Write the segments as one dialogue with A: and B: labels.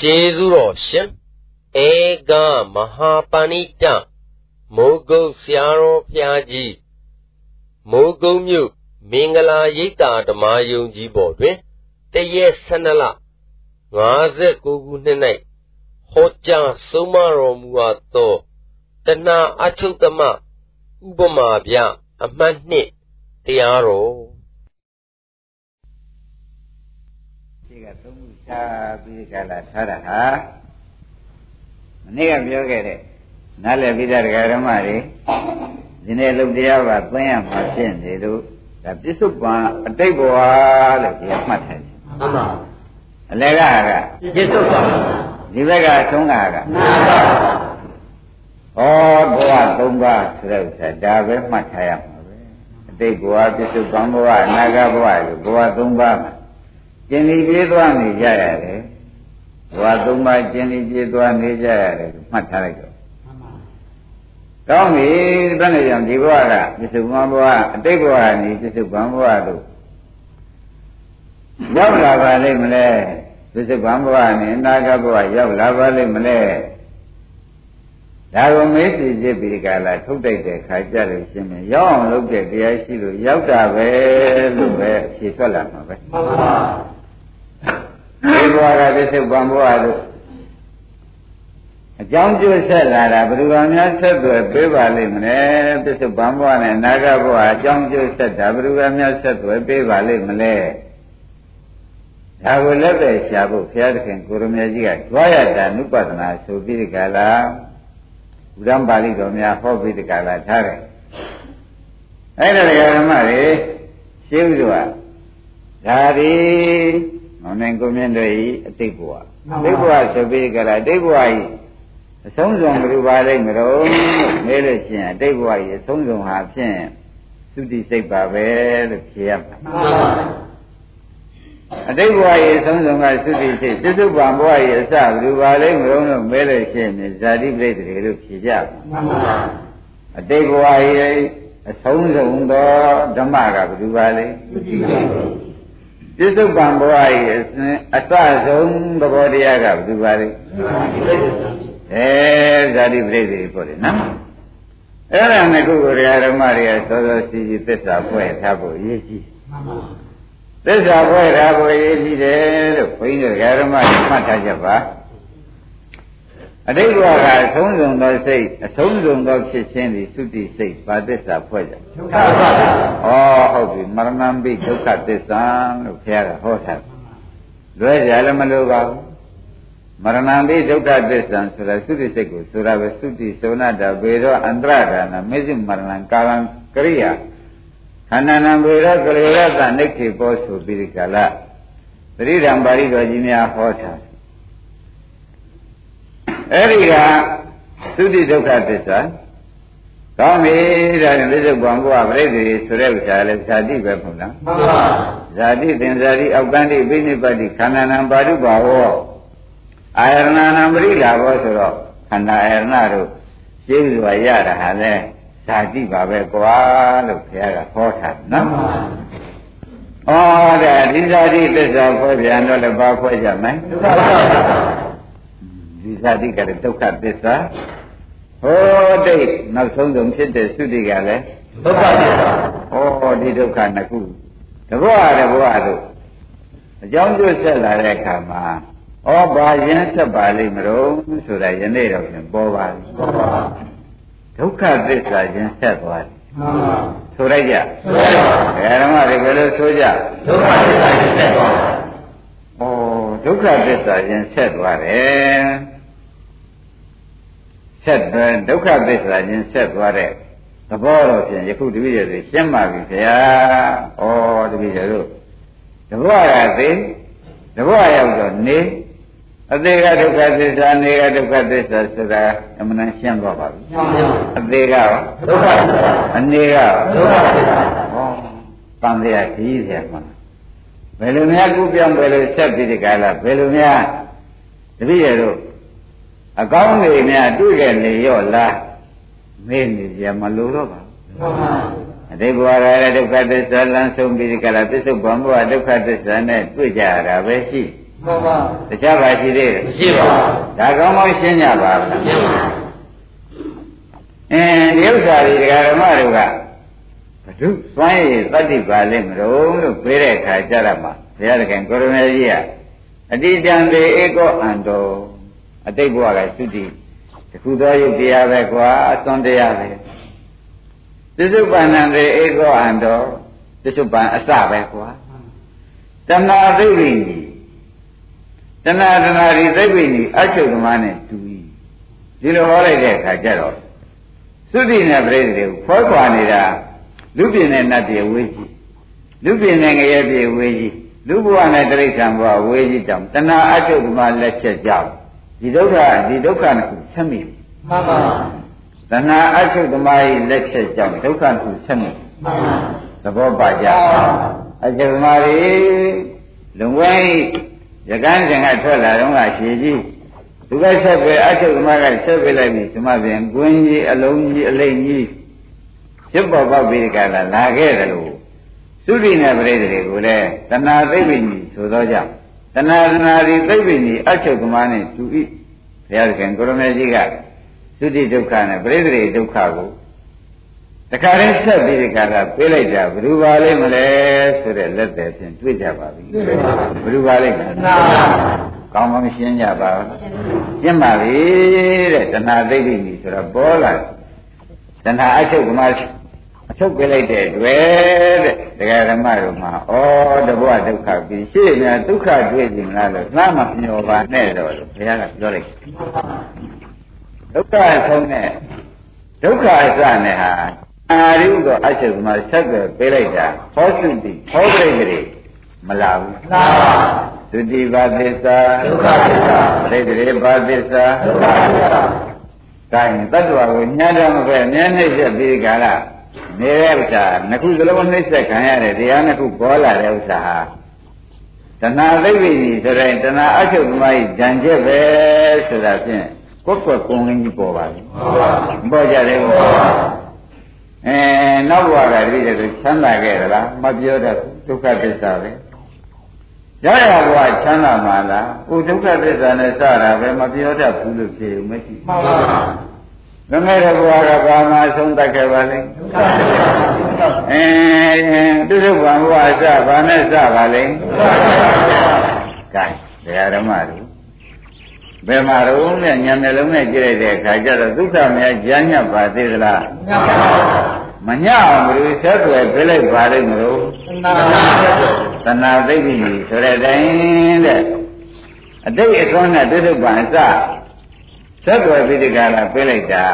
A: ကျေးဇူးတော်ရှင်ဧကမဟာပဏိတမိုးကုတ်ဆရာတော်ဘုရားကြီးမိုးကုတ်မြို့မင်္ဂလာရိပ်သာဓမ္မယုံကြီးပေါ်တွင်တရက်12လ59ခုနှစ်၌ဟောကြားဆုံးမတော်မူအပ်သောတဏှာအချုပ်သမဥပမာပြအမှတ်နှစ်တရားတော်
B: ဒီကသုံးခု ရှားပြီးကြလာထားတာဟာမနေ့ကပြောခဲ့တဲ့နားလည်ပြီးတဲ့ဓမ္မတွေဒီနေ့လုံတရားပါသိရမှာဖြစ်နေလို့ဒါပြစ္ဆုတ်ပံအတိတ်ဘဝလို့ဒီမှတ်ထားတယ်မှန်ပါအလယ်ကကပြစ္ဆုတ်ပံဒီဘက်ကအဆုံးကကမှန်ပါဩဘဝ၃ပါးဆိုတဲ့ဥစ္စာဒါပဲမှတ်ထားရမှာပဲအတိတ်ဘဝပြစ္ဆုတ်ပံဘဝအနာဂတ်ဘဝလို့ဘဝ၃ပါးမှာ ကျင်လီပြေးသွားနေကြရတယ်ဘဝ၃ပါးကျင်လီပြေးသွားနေကြရတယ်မှတ်ထားလိုက်တော့ကောင်းပြီဘယ်နဲ့ကြောင့်ဒီဘဝကပြစ္ဆုတ်ပံဘဝအတိတ်ဘဝကနေပြစ္ဆုတ်ပံဘဝတို့ရောက်လာပါလိမ့်မလဲပြစ္ဆုတ်ပံဘဝနဲ့အနာဂတ်ဘဝရောက်လာပါလိမ့်မလဲဒါကိုမေးစီစစ်ပြီးကြလားထုတ်တိုက်တဲ့ခါကြလို့ရှင်းမယ်ရောက်အောင်လုပ်တဲ့တရားရှိလို့ရောက်တာပဲလို့ပဲဖြေထွက်လာမှာပဲမှန်ပါ ဒီဘဝကပြစ္ဆုတ်ပံဘဝတို့အကြောင်းကျိုးဆက်လာတာဘယ်သူကများဆက်သွယ်ပေးပါလိမ့်မလဲပြစ္ဆုတ်ပံဘဝနဲ့နာဂဘဝအကြောင်းကျိုးဆက်တာဘယ်သူကများဆက်သွယ်ပေးပါလိမ့်မလဲဒါကိုလက်ပဲရှာဖို့ဘုရားသခင်ကိုရမေကြီးကကြွားရတာနုပဒနာဆိုပြီးဒီကလာဥဒ္ဒံပါဠိတော်များဟောပြီးဒီကလာထားတယ်အဲ့ဒါဓမ္မတွေရှင်းဥစွာဒါဒီ မောင်နိုင်ကိုမြင့်တို့ဤအတိတ်ဘဝအတိတ်ဘဝဆိုပြီးကြလားအတိတ်ဘဝဤအဆုံးစုံဘယ်လိုပါလိမ့်မလို့မေးလို့ရှိရင်အတိတ်ဘဝဤအဆုံးစုံဟာဖြင့်သုတိစိတ်ပါပဲလို့ဖြေရမှာအတိတ်ဘဝဤအဆုံးစုံကသုတိစိတ်သစ္စုပ္ပံဘဝဤအစဘယ်လိုပါလိမ့်မလို့လို့မေးလို့ရှိရင်ဇာတိပရိသေတွေလို့ဖြေကြမှာအတိတ်ဘဝဤအဆုံးစုံသောဓမ္မကဘယ်လိုပါလိမ့်သုတိစိတ် ပြစ္ဆုတ်ပံဘဝရဲ့အစဉ်အစဆုံးသဘောတရားကဘယ်သူပါလဲအဲဇာတိပရိသေပေါ့လေနော်အဲ့ဒါနဲ့ခုကိုဓမ္မတွေကစောစောစီစီသစ္စာဖွဲ့ထားဖို့အရေးကြီးသစ္စာဖွဲ့ထားဖို့အရေးကြီးတယ်လို့ဘုန်းကြီးတို့ဓမ္မတွေမှတ်ထားကြပါ အတိတ်ဘဝကအဆုံးစုံသောစိတ်အဆုံးစုံသောဖြစ်ခြင်းသည်သုတိစိတ်ဘာသစ္စာဖွဲ့ကြဒုက္ခပါဩဟုတ်ပြီမရဏံပိဒုက္ခသစ္စာလို့ဘုရားကဟောထားလွဲကြလည်းမလိုပါဘူးမရဏံပိဒုက္ခသစ္စာဆိုတာသုတိစိတ်ကိုဆိုတာပဲသုတိသောနာတဘေရောအန္တရဒါနာမေဇိမရဏံကာလံကရိယာခန္ဓာနံဘေရောကလေရသနိခေဘောဆိုပြီးဒီကလာပရိဒံပါဠိတော်ကြီးများဟောထား အဲ့ဒီကသုတိဒုက္ခသစ္စာကောင်းပြီဒါနဲ့ပြစ္ဆုတ်ဘံဘုရားပြိတ္တိဆိုတဲ့ဥစ္စာလည်းဇာတိပဲမဟုတ်လားမှန်ပါဇာတိသင်္ဇာတိအောက်ကန္တိပိနိပတ္တိခန္ဓာနံပါဠုပါဟောအာယရဏနာပရိလာဘောဆိုတော့ခန္ဓာအာယရဏတို့ရှင်းစွာရတာဟာလဲဇာတိပါပဲကွာလို့ဘုရားကဟောထားနော်ဩဒါဒီဇာတိသစ္စာဖွဲ့ပြန်တော့လည်းဘာဖွဲ့ကြမလဲဒုက္ခ ဒီဇာတိကလည်းဒုက္ခသစ္စာဟောတိတ်နောက်ဆုံးဆုံးဖြစ်တဲ့သုတိကလည်းဒုက္ခသစ္စာဟောဒီဒုက္ခနှစ်ခုတဘောရတဘောတို့အကြောင်းကျဆက်လာတဲ့အခါမှာဩဘာရင်ဆက်ပါလိမ့်မလို့ဆိုတာယနေ့တော့ပြန်ပေါ်ပါပြီပေါ်ပါဒုက္ခသစ္စာရင်ဆက်သွားတယ်မှန်ပါဆိုလိုက်ကြဆိုလိုက်ပါဓမ္မတွေဘယ်လိုဆိုကြဒုက္ခသစ္စာရင်ဆက်သွားဩဒုက္ခသစ္စာရင်ဆက်သွားတယ် ဆက်သွဲဒုက္ခသစ္စာချင်းဆက်သွားတဲ့သဘောတော့ဖြင့်ယခုတပည့်တွေရှင်းပါပြီခင်ဗျာ။ဩတပည့်တို့တဘောရသေးတဘောရောက်တော့နေအသေးကဒုက္ခသစ္စာနေကဒုက္ခသစ္စာဆိုတာအမှန်ရှင်းသွားပါပြီ။အသေးကရောဒုက္ခသစ္စာအနေကရောဒုက္ခသစ္စာဟောတန်တရားကြီးတယ်မှာဘယ်လိုများကုပြောင်းဘယ်လိုဆက်ပြီးဒီကလာဘယ်လိုများတပည့်တို့ အကောင်းတွေများတွေ့ခဲ့နေရော့လားမေးနေကြမလို့တော့ပါအတိတ်ဘဝရတဲ့ဒုက္ခသစ္စာလမ်းဆုံးပြီးကြလားပစ္စုပန်ဘဝဒုက္ခသစ္စာနဲ့တွေ့ကြရတာပဲရှိ
C: မှန်ပါ
B: တခြားပါရှိသေးတယ်
A: မရှိပါဘူး
B: ဒါကောင်းကောင်းရှင်းကြပါလား
A: ရှင်းပါ
B: အင်းဒီဥစ္စာတွေဒကာဓမ္မတွေကဘုသူစွမ်းရည်တတ္တိပါလိမ့်မလို့လို့ပြေးတဲ့အခါကြရမှာဘုရားသခင်ကိုရမေကြီးကအတိတံတေဧကောအန္တော အတိတ်ဘဝကသုတိတခုသောယုတ်တရားပဲကွာအစွန်းတရားပဲသစ္စုပ္ပန္နံတေဧကောအန္တောသစ္စုပ္ပန်အစပဲကွာတဏှာသိဝိနိတဏှာတဏှာဒီသိဝိနိအချုပ်သမားနဲ့တူ၏ဒီလိုဟောလိုက်တဲ့အခါကျတော့သုတိနဲ့ပြိတ္တိကိုဖောခွာနေတာလူပြင်းနဲ့နတ်ပြေဝေးကြီးလူပြင်းနဲ့ငရဲပြေဝေးကြီးလူဘဝနဲ့တိရစ္ဆာန်ဘဝဝေးကြီးတောင်တဏှာအချုပ်သမားလက်ချက်ကြောင့် ဒီဒုက္ခဒီဒုက္ခနဲ့ကိုဆက်မိတယ်
C: မှန်ပါ
B: တဏှာအချုပ်သမားရဲ့လက်ချက်ကြောင့်ဒုက္ခကိုဆက်မိတယ်
C: မှန်ပါ
B: သဘောပါကြအကျုံမာရီလုံဝဲရကန်းစဉ်ကထွက်လာတော့ကရှည်ကြီးသူကဆက်ပဲအချုပ်သမားကဆက်ပဲလိုက်ပြီဒီမှာပြင်ကွင်းကြီးအလုံးကြီးအလိမ့်ကြီးဖြစ်ပေါ်ပေါက်ပြီးကြလာလာခဲ့တယ်လို့သုတိနဲ့ပရိသေတွေကိုလည်းတဏှာသိပ္ပိညီဆိုသောကြောင့် တဏှာတဏှာဒီသိပ္ပိညီအချုပ်သမားနဲ့တူ၏ဘုရားသခင်ကိုရမေကြီးကသုတိဒုက္ခနဲ့ပရိသေဒုက္ခကိုတခါတည်းဆက်ပြီးဒီကလာပေးလိုက်တာဘယ်သူပါလိမ့်မလဲဆိုတဲ့လက်သည်ဖြင့်တွေ့ကြပါပြီဘယ်သူပါလိမ့်မလဲ
C: နာ
B: ကောင်းကောင်းရှင်းကြပါဦးရှင်းပါပြီတဲ့တဏှာသိတိကြီးဆိုတော့ပေါ်လာတဏှာအချုပ်ကမှအ ချုပ်ပေးလိုက်တဲ့တွေ့တဲ့တရားဓမ္မတို့မှာဩတဘောဒုက္ခပြီးရှေ့များဒုက္ခတွေ့ကြင်လားလို့ငါမှမျောပါနဲ့တော့လို့ဘုရားကပြောလိုက်ဒုက္ခဆုံးတဲ့ဒုက္ခအစနဲ့ဟာအာရုံကအချုပ်ကမှဆက်သွယ်ပေးလိုက်တာဟောစုတိဟောပြိတ္တိမလာဘူး
C: နာ
B: သုတိပါသစ္စာ
C: ဒုက္ခသစ္စာ
B: ပရိသေပါသစ္စာ
C: ဒုက္ခသစ္စာ
B: ဒါရင်တ attva ကိုညာတော်မပဲအမြဲနှိမ့်ဆက်ပြီးကြလား နေတဲ့ဥစ္စာနှစ်ခုစလုံးနှိမ့်ဆက်ခံရတယ်တရားနှစ်ခုပေါ်လာတဲ့ဥစ္စာဟာတဏှာသိပ္ပိကြီးဆိုတဲ့တဏှာအချုပ်သမားကြီးဂျံချက်ပဲဆိုတာဖြင့်ကိုယ်ကွယ်ကုံရင်းကြီးပေါ်ပါပြီမပေါ်ကြသေးဘူးအဲနောက်ဘဝကတတိယဆိုချမ်းသာခဲ့သလားမပြောတတ်ဘူးဒုက္ခသစ္စာပဲရရဘဝချမ်းသာမှာလားဟိုဒုက္ခသစ္စာနဲ့စတာပဲမပြောတတ်ဘူးလို့ဖြေဦးမရှိ
C: မှန်ပါ
B: ငငယ်တဲ့ဘဝကဘာမှအဆုံးတတ်ခဲ့ပါလိမ့်
C: ဒုက္ခသစ္စာ
B: အဲသူတို့ဘာဘဝအစဘာနဲ့စပါလိမ့်
C: ဒုက္ခသစ္စာ
B: ကဲတရားဓမ္မတို့ဘယ်မှာတော့နဲ့ညံနှလုံးနဲ့ကြည့်လိုက်တဲ့အခါကျတော့ဒုက္ခများကြားညပ်ပါသေးသလား
C: နာ
B: မညအောင်ဘယ်လိုဆက်သွယ်ပြလိုက်ပါလိမ့်မလို့
C: နာ
B: သနာသိက္ခာဆိုတဲ့အတိုင်းတဲ့အတိတ်အစွမ်းနဲ့တုဒ္ဓပံအစ ဆက်သွယ်ပြီးဒီကလာပြလိုက်တာ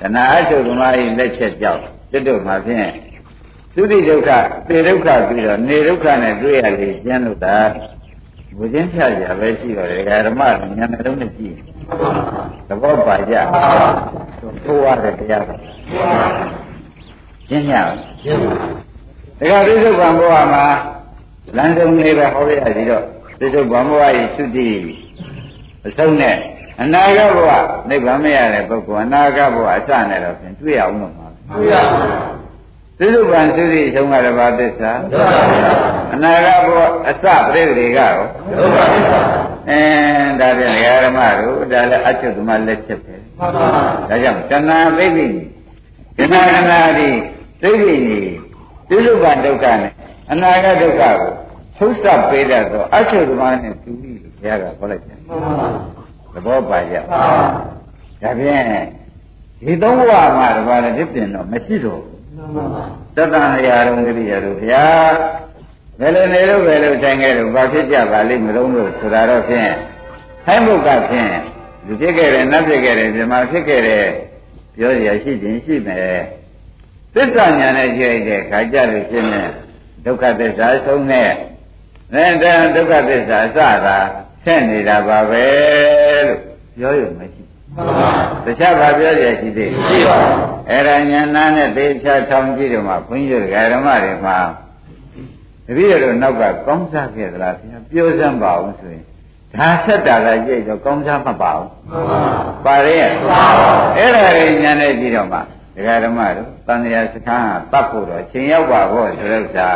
B: သနာအချုပ်သမားကြီးလက်ချက်ကြောင့်တုဒ္ဓမှာဖြင့်သုတိဒုက္ခသေဒုက္ခပြီးတော့နေဒုက္ခနဲ့တွေ့ရလေကျန်းလို့တာဘုရင်ဖြတ်ကြပဲရှိတော့တယ်ဓမ္မဉာဏ်နှလုံးနဲ့ကြည့်သဘောပါကြသိုးရတဲ့တရားပါရှင်းရအောင်
A: ရှင်းပါ
B: ဒါကပိဿုပံဘဝမှာလမ်းဆုံးလေးပဲဟောရရစီတော့ပိဿုပံဘဝရဲ့သုတိအဆုံးနဲ့ အနာဂတ်ဘဝနိဗ္ဗာန်မရတဲ့ပုဂ္ဂိုလ်အနာဂတ်ဘဝအစနဲ့တော့ဖြင့်တွေ့ရအောင်လို့မှာ
C: တွေ့ရပါ
B: ပိဿုပံသုတိအဆုံးကတပါးသစ္စာ
C: ဒုက္ခသစ္စာ
B: အနာဂတ်ဘဝအစပြိတ္တိကရော
C: ဒုက္ခသစ္စာ
B: အင်းဒါပြန်ဓမ္မတို့ဒါလည်းအချုပ်သမားလက်ချက်ပဲ
C: မှန်ပါ
B: ဒါကြောင့်တဏှာသိသိကဏကနာတိသိသိနေပိဿုပံဒုက္ခနဲ့အနာဂတ်ဒုက္ခကိုသုစပ်ပေးတတ်သောအချုပ်သမားနဲ့တူပြီလို့ဘုရားကဟောလိုက်တယ်
C: မှန်ပါ
B: သဘောပါကြ
C: သာ
B: ဒါဖြင့်ဒီသုံးဘဝမှာတပါးလည်းဒီပြင်တော့မရှိတော့ဘူး
C: မှန်ပါ
B: တတန်ရာရုံကလေးရတို့ဗျာဘယ်လိုနေလို့ဘယ်လိုတိုင်းခဲ့လို့ဘာဖြစ်ကြပါလိမ့်မလို့လို့ဆိုတာတော့ဖြင့်ဆိုင်းဘုတ်ကဖြင့်လူဖြစ်ခဲ့တယ်နတ်ဖြစ်ခဲ့တယ်မြမဖြစ်ခဲ့တယ်ပြောရရှိခြင်းရှိမယ်သစ္စာညာနဲ့ကြည့်လိုက်တဲ့ခါကြလို့ရှင်းမယ်ဒုက္ခသစ္စာဆုံးတဲ့အဲဒါဒုက္ခသစ္စာအစတာဆက်နေတာပါပဲလို့ ပြောရမရှိ
C: မှန်ပါ
B: တခြားဘာပြောရရှိသေးလဲ
C: ရှိပါဘူး
B: အဲ့ဒါညာနာနဲ့သေချာထောင်ကြည့်တော့မှဘုန်းကြီးတို့ဓမ္မတွေမှာတပည့်တော်နောက်ကကောင်းစားခဲ့သလားဗျာပြောစမ်းပါအောင်ဆိုရင်ဒါဆက်တာလည်းကြိတ်တော့ကောင်းစားမပါဘူး
C: မှန်ပါ
B: ပါရဲ့
C: မှန်ပါ
B: အဲ့ဒါတွေညာနဲ့ကြည့်တော့မှဒကာဓမ္မတို့တန်တရားစခန်းကတတ်ဖို့တော့ချိန်ရောက်ပါဘောဆိုတဲ့ဥစ္စာ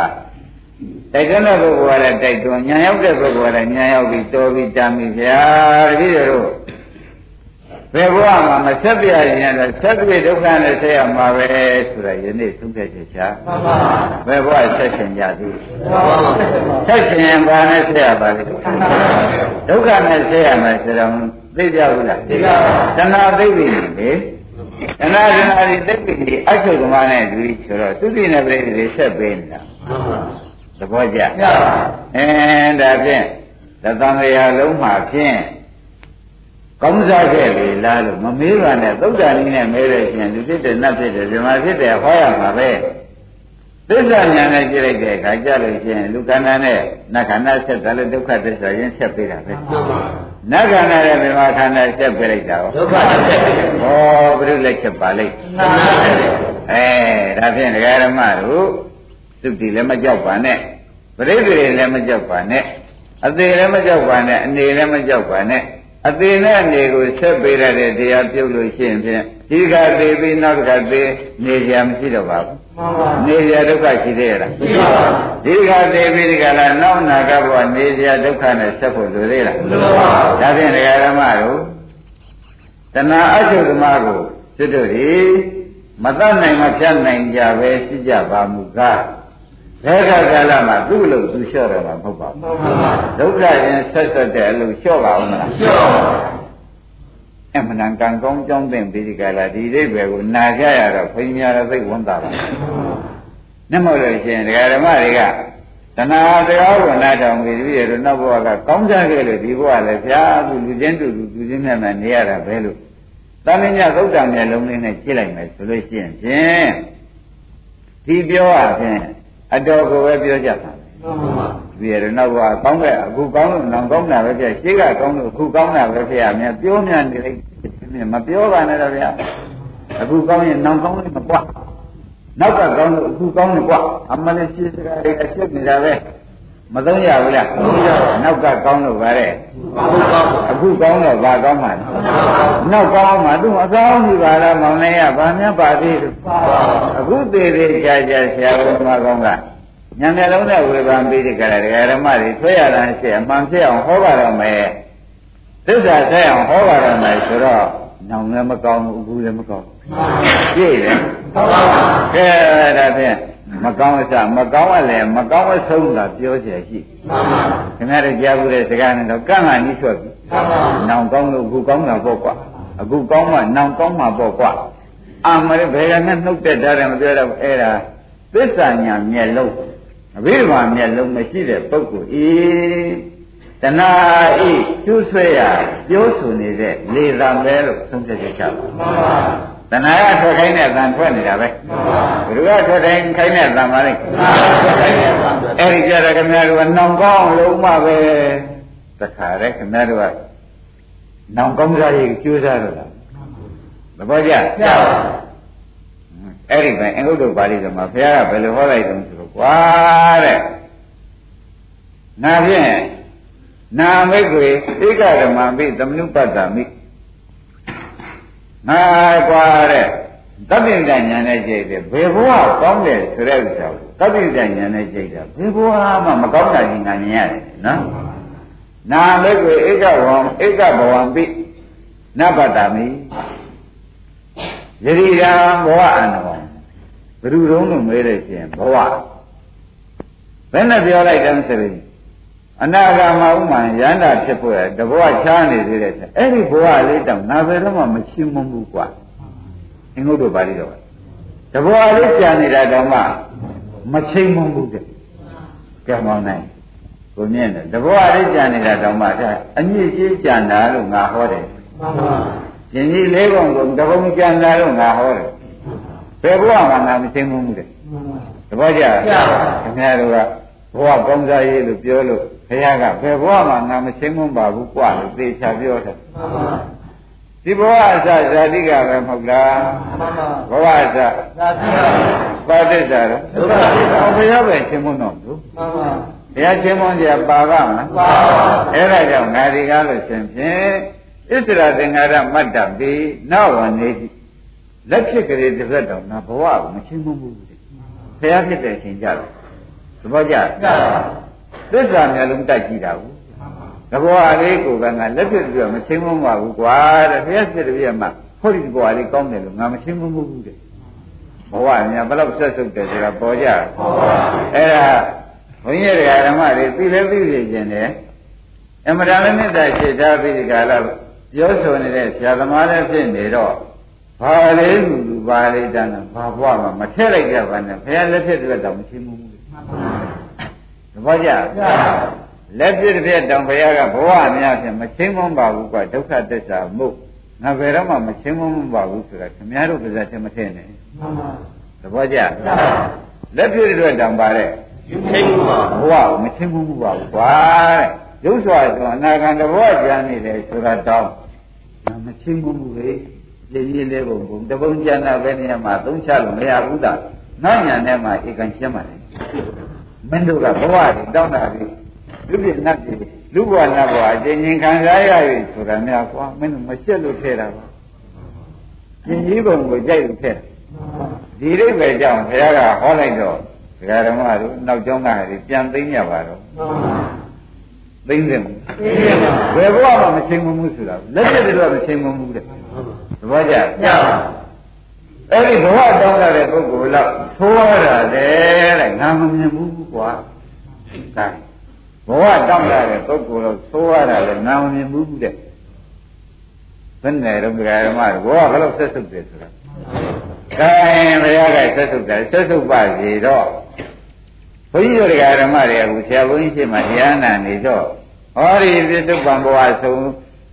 B: တတိုက်တွန်းတဲ့ပုဂ္ဂိုလ်ကလည်းတိုက်တွန်းညာရောက်တဲ့ပုဂ္ဂိုလ်ကလည်းညာရောက်ပြီးတော်ပြီးတာမိဗျာတပည့်တို့ ဘယ်ဘဝမှာမဆက်ပြရင်လည်းဆက်ပြဒုက္ခနဲ့ဆက်ရမှာပဲဆိုတာယနေ့သုံးသက်ချက်ချာ
C: မှန်ပါ
B: ဘယ်ဘဝဆက်ရှင်ကြသည်
C: မှန်ပါ
B: ဆက်ရှင်ဘာနဲ့ဆက်ရပါလဲဒုက္ခနဲ့ဆက်ရမယ်ဆိုတော့သိကြဘူးလား
C: သိပါပါ
B: တဏှာသိပြီလေတဏှာတဏှာဒီသိပြီဒီအချုပ်ကမနဲ့တူပြီးဆိုတော့သုတိနဲ့ပြိတိတွေဆက်ပေးနေတာသဘောကျ
C: ရပါ
B: အဲဒါဖြင့်သတ္တံရာလုံးမှာဖြင့် ကောင်းစားခဲ့လေလားလို့မမေးပါနဲ့သုဒ္ဓနည်းနဲ့မဲတဲ့ရှင်လူဖြစ်တယ်နတ်ဖြစ်တယ်ဇမဖြစ်တယ်ဟောရမှာပဲသစ္စာဉာဏ်နဲ့ကြည့်လိုက်တဲ့အခါကြလို့ရှိရင်လူကန္နာနဲ့နတ်ခန္ဓာဆက်တယ်လို့ဒုက္ခသစ္စာရင်းဆက်ပေးတာပဲနတ်ခန္ဓာနဲ့မြမခန္ဓာဆက်ပေးလိုက်တာဟော
C: ဒုက္ခတစ်ချက်ပဲ
B: ဟောဘုရုလက်ချက်ပါလိုက်
C: နာ
B: အဲဒါဖြင့်ဒကာရမတို့သုတိလည်းမကြောက်ပါနဲ့ပရိသေလည်းမကြောက်ပါနဲ့အသေးလည်းမကြောက်ပါနဲ့အနေလည်းမကြောက်ပါနဲ့ အသေးနဲ့အနေကိုဆက်ပေးရတဲ့တရားပြုတ်လို့ရှိရင်ဖြင့်ဒီကသေးပြီးနောက်တစ်ခါသေးနေကြမရှိတော့ပါဘူး
C: မှန်ပါ
B: နေကြဒုက္ခရှိသေးရလား
C: ရှိပါပါ
B: ဒီကသေးပြီးဒီကလာနောက်နာကဘဝနေကြဒုက္ခနဲ့ဆက်ဖို့လိုသေးလား
C: လိုပါ
B: ဒါဖြင့်ဒကာရမတို့တဏှာအချုပ်သမားကိုစွတ်တို့ဒီမတတ်နိုင်မဖြတ်နိုင်ကြပဲရှိကြပါမူကား ဘယ်ခါကာလမှာသူ့လို့သူလျှော့တော့မှာမဟုတ်ပါဘူး
C: မှန်ပါ
B: ဒုက္ခရင်ဆက်ဆက်တဲ့အလုပ်လျှော့ပါဦးမလား
C: ကျော်
B: အမှန်တန်ကံကောင်းကြောင်းတဲ့ပြီးဒီကလာဒီအိဗယ်ကိုနာကြရတော့ခွင်များတော့သိဝန်တာပါနဲ့မဟုတ်လို့ရှိရင်ဒကာဓမ္မတွေကတဏှာတရားကိုနားထောင်ပြီးပြီးရတော့နောက်ဘဝကကောင်းစားခဲ့လို့ဒီဘဝလည်းဗျာသူလူချင်းတူလူလူချင်းမြတ်မြတ်နေရတာပဲလို့တမင်းညသုတ်တံမျက်လုံးလေးနဲ့ကြည့်လိုက်မယ်ဆိုလို့ရှိရင်ဖြင့်ဒီပြောရဖြင့် အတော်ကိုပဲပြောကြတာ
C: မှန်ပါ
B: ပြီးရတော့နောက်ဘဝကောင်းတဲ့အခုကောင်းလို့နောင်ကောင်းတာပဲဖြစ်ရှေးကကောင်းလို့အခုကောင်းတာပဲဖြစ်ရမယ်ပြောမြန်နေလိုက်မပြောပါနဲ့တော့ဗျာအခုကောင်းရင်နောင်ကောင်းလို့မကွာနောက်ကကောင်းလို့အခုကောင်းလို့ကွာအမှန်နဲ့ရှင်းစကားတွေအဖြစ်နေတာပဲ မသုံးရဘူးလားနောက်ကကောင်းလို့ပါတဲ့
C: ဟုတ်ပါ
B: အခုကောင်းတော့ဘာကောင်းမှာလဲနောက်ကောင်းမှာသူအကောင်းကြီးပါလားမောင်လေးကဘာများပါသေးလို့အခုသေးသေးကြာကြာဆရာတော်မကောင်းကညံမျက်လုံးနဲ့ဝေဖန်ပြီးဒီကရဒကာဓမ္မတွေဆွဲရတာရှိအမှန်ဖြစ်အောင်ဟောပါတော့မယ်သစ္စာဆက်အောင်ဟောပါတော့မယ်ဆိုတော့နောင်လည်းမကောင်းဘူးအခုလည်းမကောင်းဘူးကြည့်တယ်
C: ဟုတ်ပါ
B: ကဲဒါဖြင့် မကောင်းအစမကောင်းအလည်းမကောင်းအဆုံးသာပြောเสียရှိ
C: မှန်ပါ
B: ခင်ဗျားတို့ကြားဘူးတဲ့စကားနဲ့တော့ကန့်လာနီးဆွဲပြီ
C: မှန်ပါ
B: နောင်ကောင်းလို့အခုကောင်းတာပေါ့ကွာအခုကောင်းမှနောင်ကောင်းမှပေါ့ကွာအာမရဘယ်ကနဲ့နှုတ်တဲ့ဓာတ်တယ်မပြောတော့ဘူးအဲ့ဒါသစ္စာညာမျက်လုံးအဘိဓမ္မာမျက်လုံးမရှိတဲ့ပုဂ္ဂိုလ်ဤတဏှာဤကျူးဆွဲရပြောဆိုနေတဲ့လေသံပဲလို့သုံးဖြတ်ချက်ချပါ
C: မှန်ပါ
B: တဏှာကထွက်ခိုင်းတဲ့သံထွက်နေတာပဲ
C: မှန်ပါ
B: ဘယ်လိုကထွက်တိုင်းခိုင်းတဲ့သံပါလဲ
C: မှန်ပါခိုင်းရပါ
B: အဲ့ဒီကြတော့ခင်ဗျားတို့ကနောင်ကောင်းလုံးမှပဲတခါတည်းခင်ဗျားတို့ကနောင်ကောင်းစားရေးကြိုးစားတော့တာသဘောကျ
C: ရပါ
B: အဲ့ဒီပဲအင်္ဂုတ္တပါဠိတော်မှာဘုရားကဘယ်လိုဟောလိုက်တုံးဆိုတော့ကွာတဲ့နာဖြင့်နာမိတ်ကိုဧကဓမ္မမိသမနုပတ္တမိ ငါကွာတဲ့သဗ္ဗညဉာဏ်နဲ့ကြိတ်တယ်ဘယ်ဘဝကောင်းတယ်ဆိုတဲ့ဥစ္စာကိုသဗ္ဗညဉာဏ်နဲ့ကြိတ်တာဘယ်ဘဝမှမကောင်းတာကြီးငါမြင်ရတယ်နော်နာမိတ်ကိုဧကဝံဧကဘဝံပိနပတ္တမိယတိရာဘဝအန္တဝံဘယ်သူတုံးလို့မေးလို့ရှိရင်ဘဝဘယ်နဲ့ပြောလိုက်တယ်ဆိုရင် အနာဂါမဥမှန်ရန္တာဖြစ်ဖို့ရတဘဝချားနေသေးတယ်ဆိုအဲ့ဒီဘဝလေးတောင်ငါဘယ်တော့မှမရှင်းမဘူးကွာအင်္ဂုတ္တပါဠိတော်ကတဘဝလေးကြာနေတာတောင်မှမချိန်မဘူးတဲ့ကဲမောင်းနိုင်ကိုမြင်တယ်တဘဝလေးကြာနေတာတောင်မှအညစ်အကြေးကြာတာလို့ငါဟောတယ်
C: မှန်ပါ
B: ရှင်ကြီးလေးပုံကိုတပုံကြံတာလို့ငါဟောတယ်ဘယ်ဘဝမှာငါမသိမှုမှုတဲ့တပည့်ကြခင်ဗျားတို့ကဘဝကောင်းစားရေးလို့ပြောလို့ ဘုရားကဘယ်ဘဝမှာငါမသိမှုပါဘူးကွာလို့သေချာပြောတယ်
C: မှန်ပါ
B: ဒီဘဝအစဇာတိကပဲမဟုတ်လား
C: မှန်ပါ
B: ဘဝအစ
C: သာတိ
B: ပါဋိစ္ဆာတော့
C: ဒုက္ခသစ္စာ
B: ဘုရားပဲသိမှုတော့သူ
C: မှန်ပါ
B: ဘုရားသိမှုကြပါပါမလား
C: ပါ
B: အဲ့ဒါကြောင့်ငါဒီကားလို့ရှင်ဖြင့်ဣစ္ဆရာသင်္ဃာရမတ္တပိနောက်ဝနေတိလက်ဖြစ်ကလေးတစ်သက်တော့ငါဘဝကိုမချင်းမမှုဘူးတဲ့ဘုရားဖြစ်တဲ့အချိန်ကြတော့ဘဘောကျ သစ္စာမျက်လုံးတိုက်ကြည့်တာဘူးသဘောအလေးကိုပဲငါလက်ပြပြမချင်းမမဘူးကွာတဲ့ဘုရားစစ်တပြည့်မှာဟောဒီဘဝလေးကောင်းတယ်လို့ငါမချင်းမမှုဘူးတဲ့ဘဝညာဘယ်လောက်ဆက်ဆုပ်တယ်ဆိုတာပေါ်ကြအဲ့ဒါဘုန်းကြီးတွေကဓမ္မတွေသိလဲသိနေခြင်းတယ်အမတာလည်းမေတ္တာရှိထားပြီးဒီကလာပြောဆိုနေတဲ့ဆရာသမားလည်းဖြစ်နေတော့ဘာလေးလူလူဘာလေးတန်းဘာဘဝမှာမထည့်လိုက်ကြပါနဲ့ဘုရားလက်ဖြစ်တဲ့တော့မချင်းမှုဘူးသ ဘောကျလက်ဖြစ်တဲ့တောင်ဘုရားကဘဝအများဖြင့်မချင်းမပါဘူးကွာဒုက္ခသစ္စာမှုငါဘယ်တော့မှမချင်းမပါဘူးဆိုတာခင်ဗျားတို့ပါဇာချင်းမထည့်နဲ့သဘောကျလက်ဖြစ်တဲ့တောင်ပါတဲ့
C: ချင်းပါ
B: ဘဝကိုမချင်းမှုပါဘူးကွာတဲ့ရုပ်စွာဆိုအနာဂံတဘောကြမ်းနေတယ်ဆိုတာတောင်းငါမချင်းမှုဘူးလေရည်ရည်လေးပုံပုံတပုံကျန်တာပဲနေရာမှာသုံးချလို့မရဘူးသားနောက်ညာနဲ့မှဧကန်ရှင်းပါလေ မင်းတို့ကဘဝတွေတောင်းတာတွေလူပြည့်နတ်တွေလူဘဝနတ်ဘဝအချင်းချင်းခံစားရပြီဆိုတာများကွာမင်းတို့မရှက်လို့ထဲတာပါရှင်ကြီးပုံကိုကြိုက်လို့ထဲဒီအိဗယ်ကြောင့်ဘုရားကဟောလိုက်တော့ဒကာဓမ္မတို့နောက်ကျောင်းကတွေပြန်သိမ်းကြပါတော့သိမ်းတယ်မဘယ်ဘဝမှမချင်းမမှုဆိုတာလက်ချက်တွေကမချင်းမမှုတဲ့သဘောကျ
C: ညပါ
B: အဲ့ဒီဘဝတောင်းတဲ့ပုဂ္ဂိုလ်တော့သိုးရတာလေတဲ့ငါမမြင်ဘူးကွာဒါဘဝတောင်းတဲ့ပုဂ္ဂိုလ်တော့သိုးရတာလေငါမမြင်ဘူးတဲ့ဘယ်နဲ့တော့ဘုရားဓမ္မတို့ဘဝဘယ်လိုဆက်စုပ်တယ်ဆိုတာခိုင်းဘုရားကဆက်စုပ်တယ်ဆက်စုပ်ပါစီတော့ဘုန်းကြီးတို့ဓမ္မတွေအခုဆရာဘုန်းကြီးရှိမှတရားနာနေတော့ဟောဒီပြစ္ဆုတ်ပံဘဝဆုံး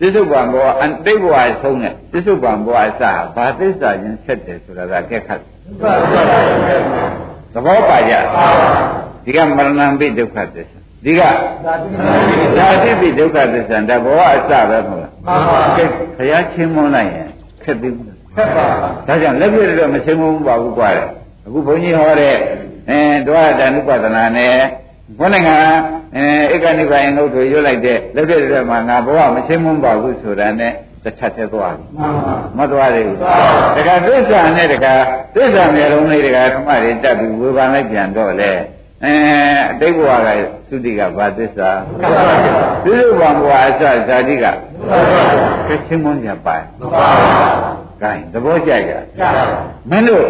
B: ပြစ္ဆုတ်ပံဘဝအတိတ်ဘဝဆုံးနဲ့ပြစ္ဆုတ်ပံဘဝအစဘာသစ္စာချင်းဆက်တယ်ဆိုတာကကဲခတ်သဘောပါကြဒီကမရဏံပိဒုက္ခသစ္စာဒီကဓာတိပိဒုက္ခသစ္စာဒါဘဝအစပဲမဟုတ်လား
C: မှန်ပါ
B: ကဲခရချင်းမွန်းလိုက်ရင်ခက်သေးဘူးလား
C: ခက်ပါ
B: ဒါကြောင့်လက်ပြည့်တော့မချင်းမဘူးပါဘူးကွာတဲ့အခုဘုန်းကြီးဟောတဲ့အဲဒွါရတဏုပဒနာနဲ့ ဘုန်းနိုင်ငံအဲဧကနိဗ္ဗာန်ငုတ်တွေရွတ်လိုက်တဲ့လက်ပြည့်တော့မှငါဘဝမချင်းမပါဘူးဆိုတာနဲ့တစ်ထပ်သေးသွားပြီ
C: မှန်ပါ
B: မသွားသေးဘူးတခါသစ္စာနဲ့တခါသစ္စာမျိုးလုံးလေးတခါဓမ္မတွေတက်ပြီးဝေဘာလိုက်ပြန်တော့လေအဲအတိတ်ဘဝကသုတိကဘာသစ္စာသစ္စာဘဝအစဇာတိကကချင်းမွန်းကြပါ့
C: မှန်ပါ
B: ကဲသဘောကျကြ
C: ကျပါ
B: မင်းတို့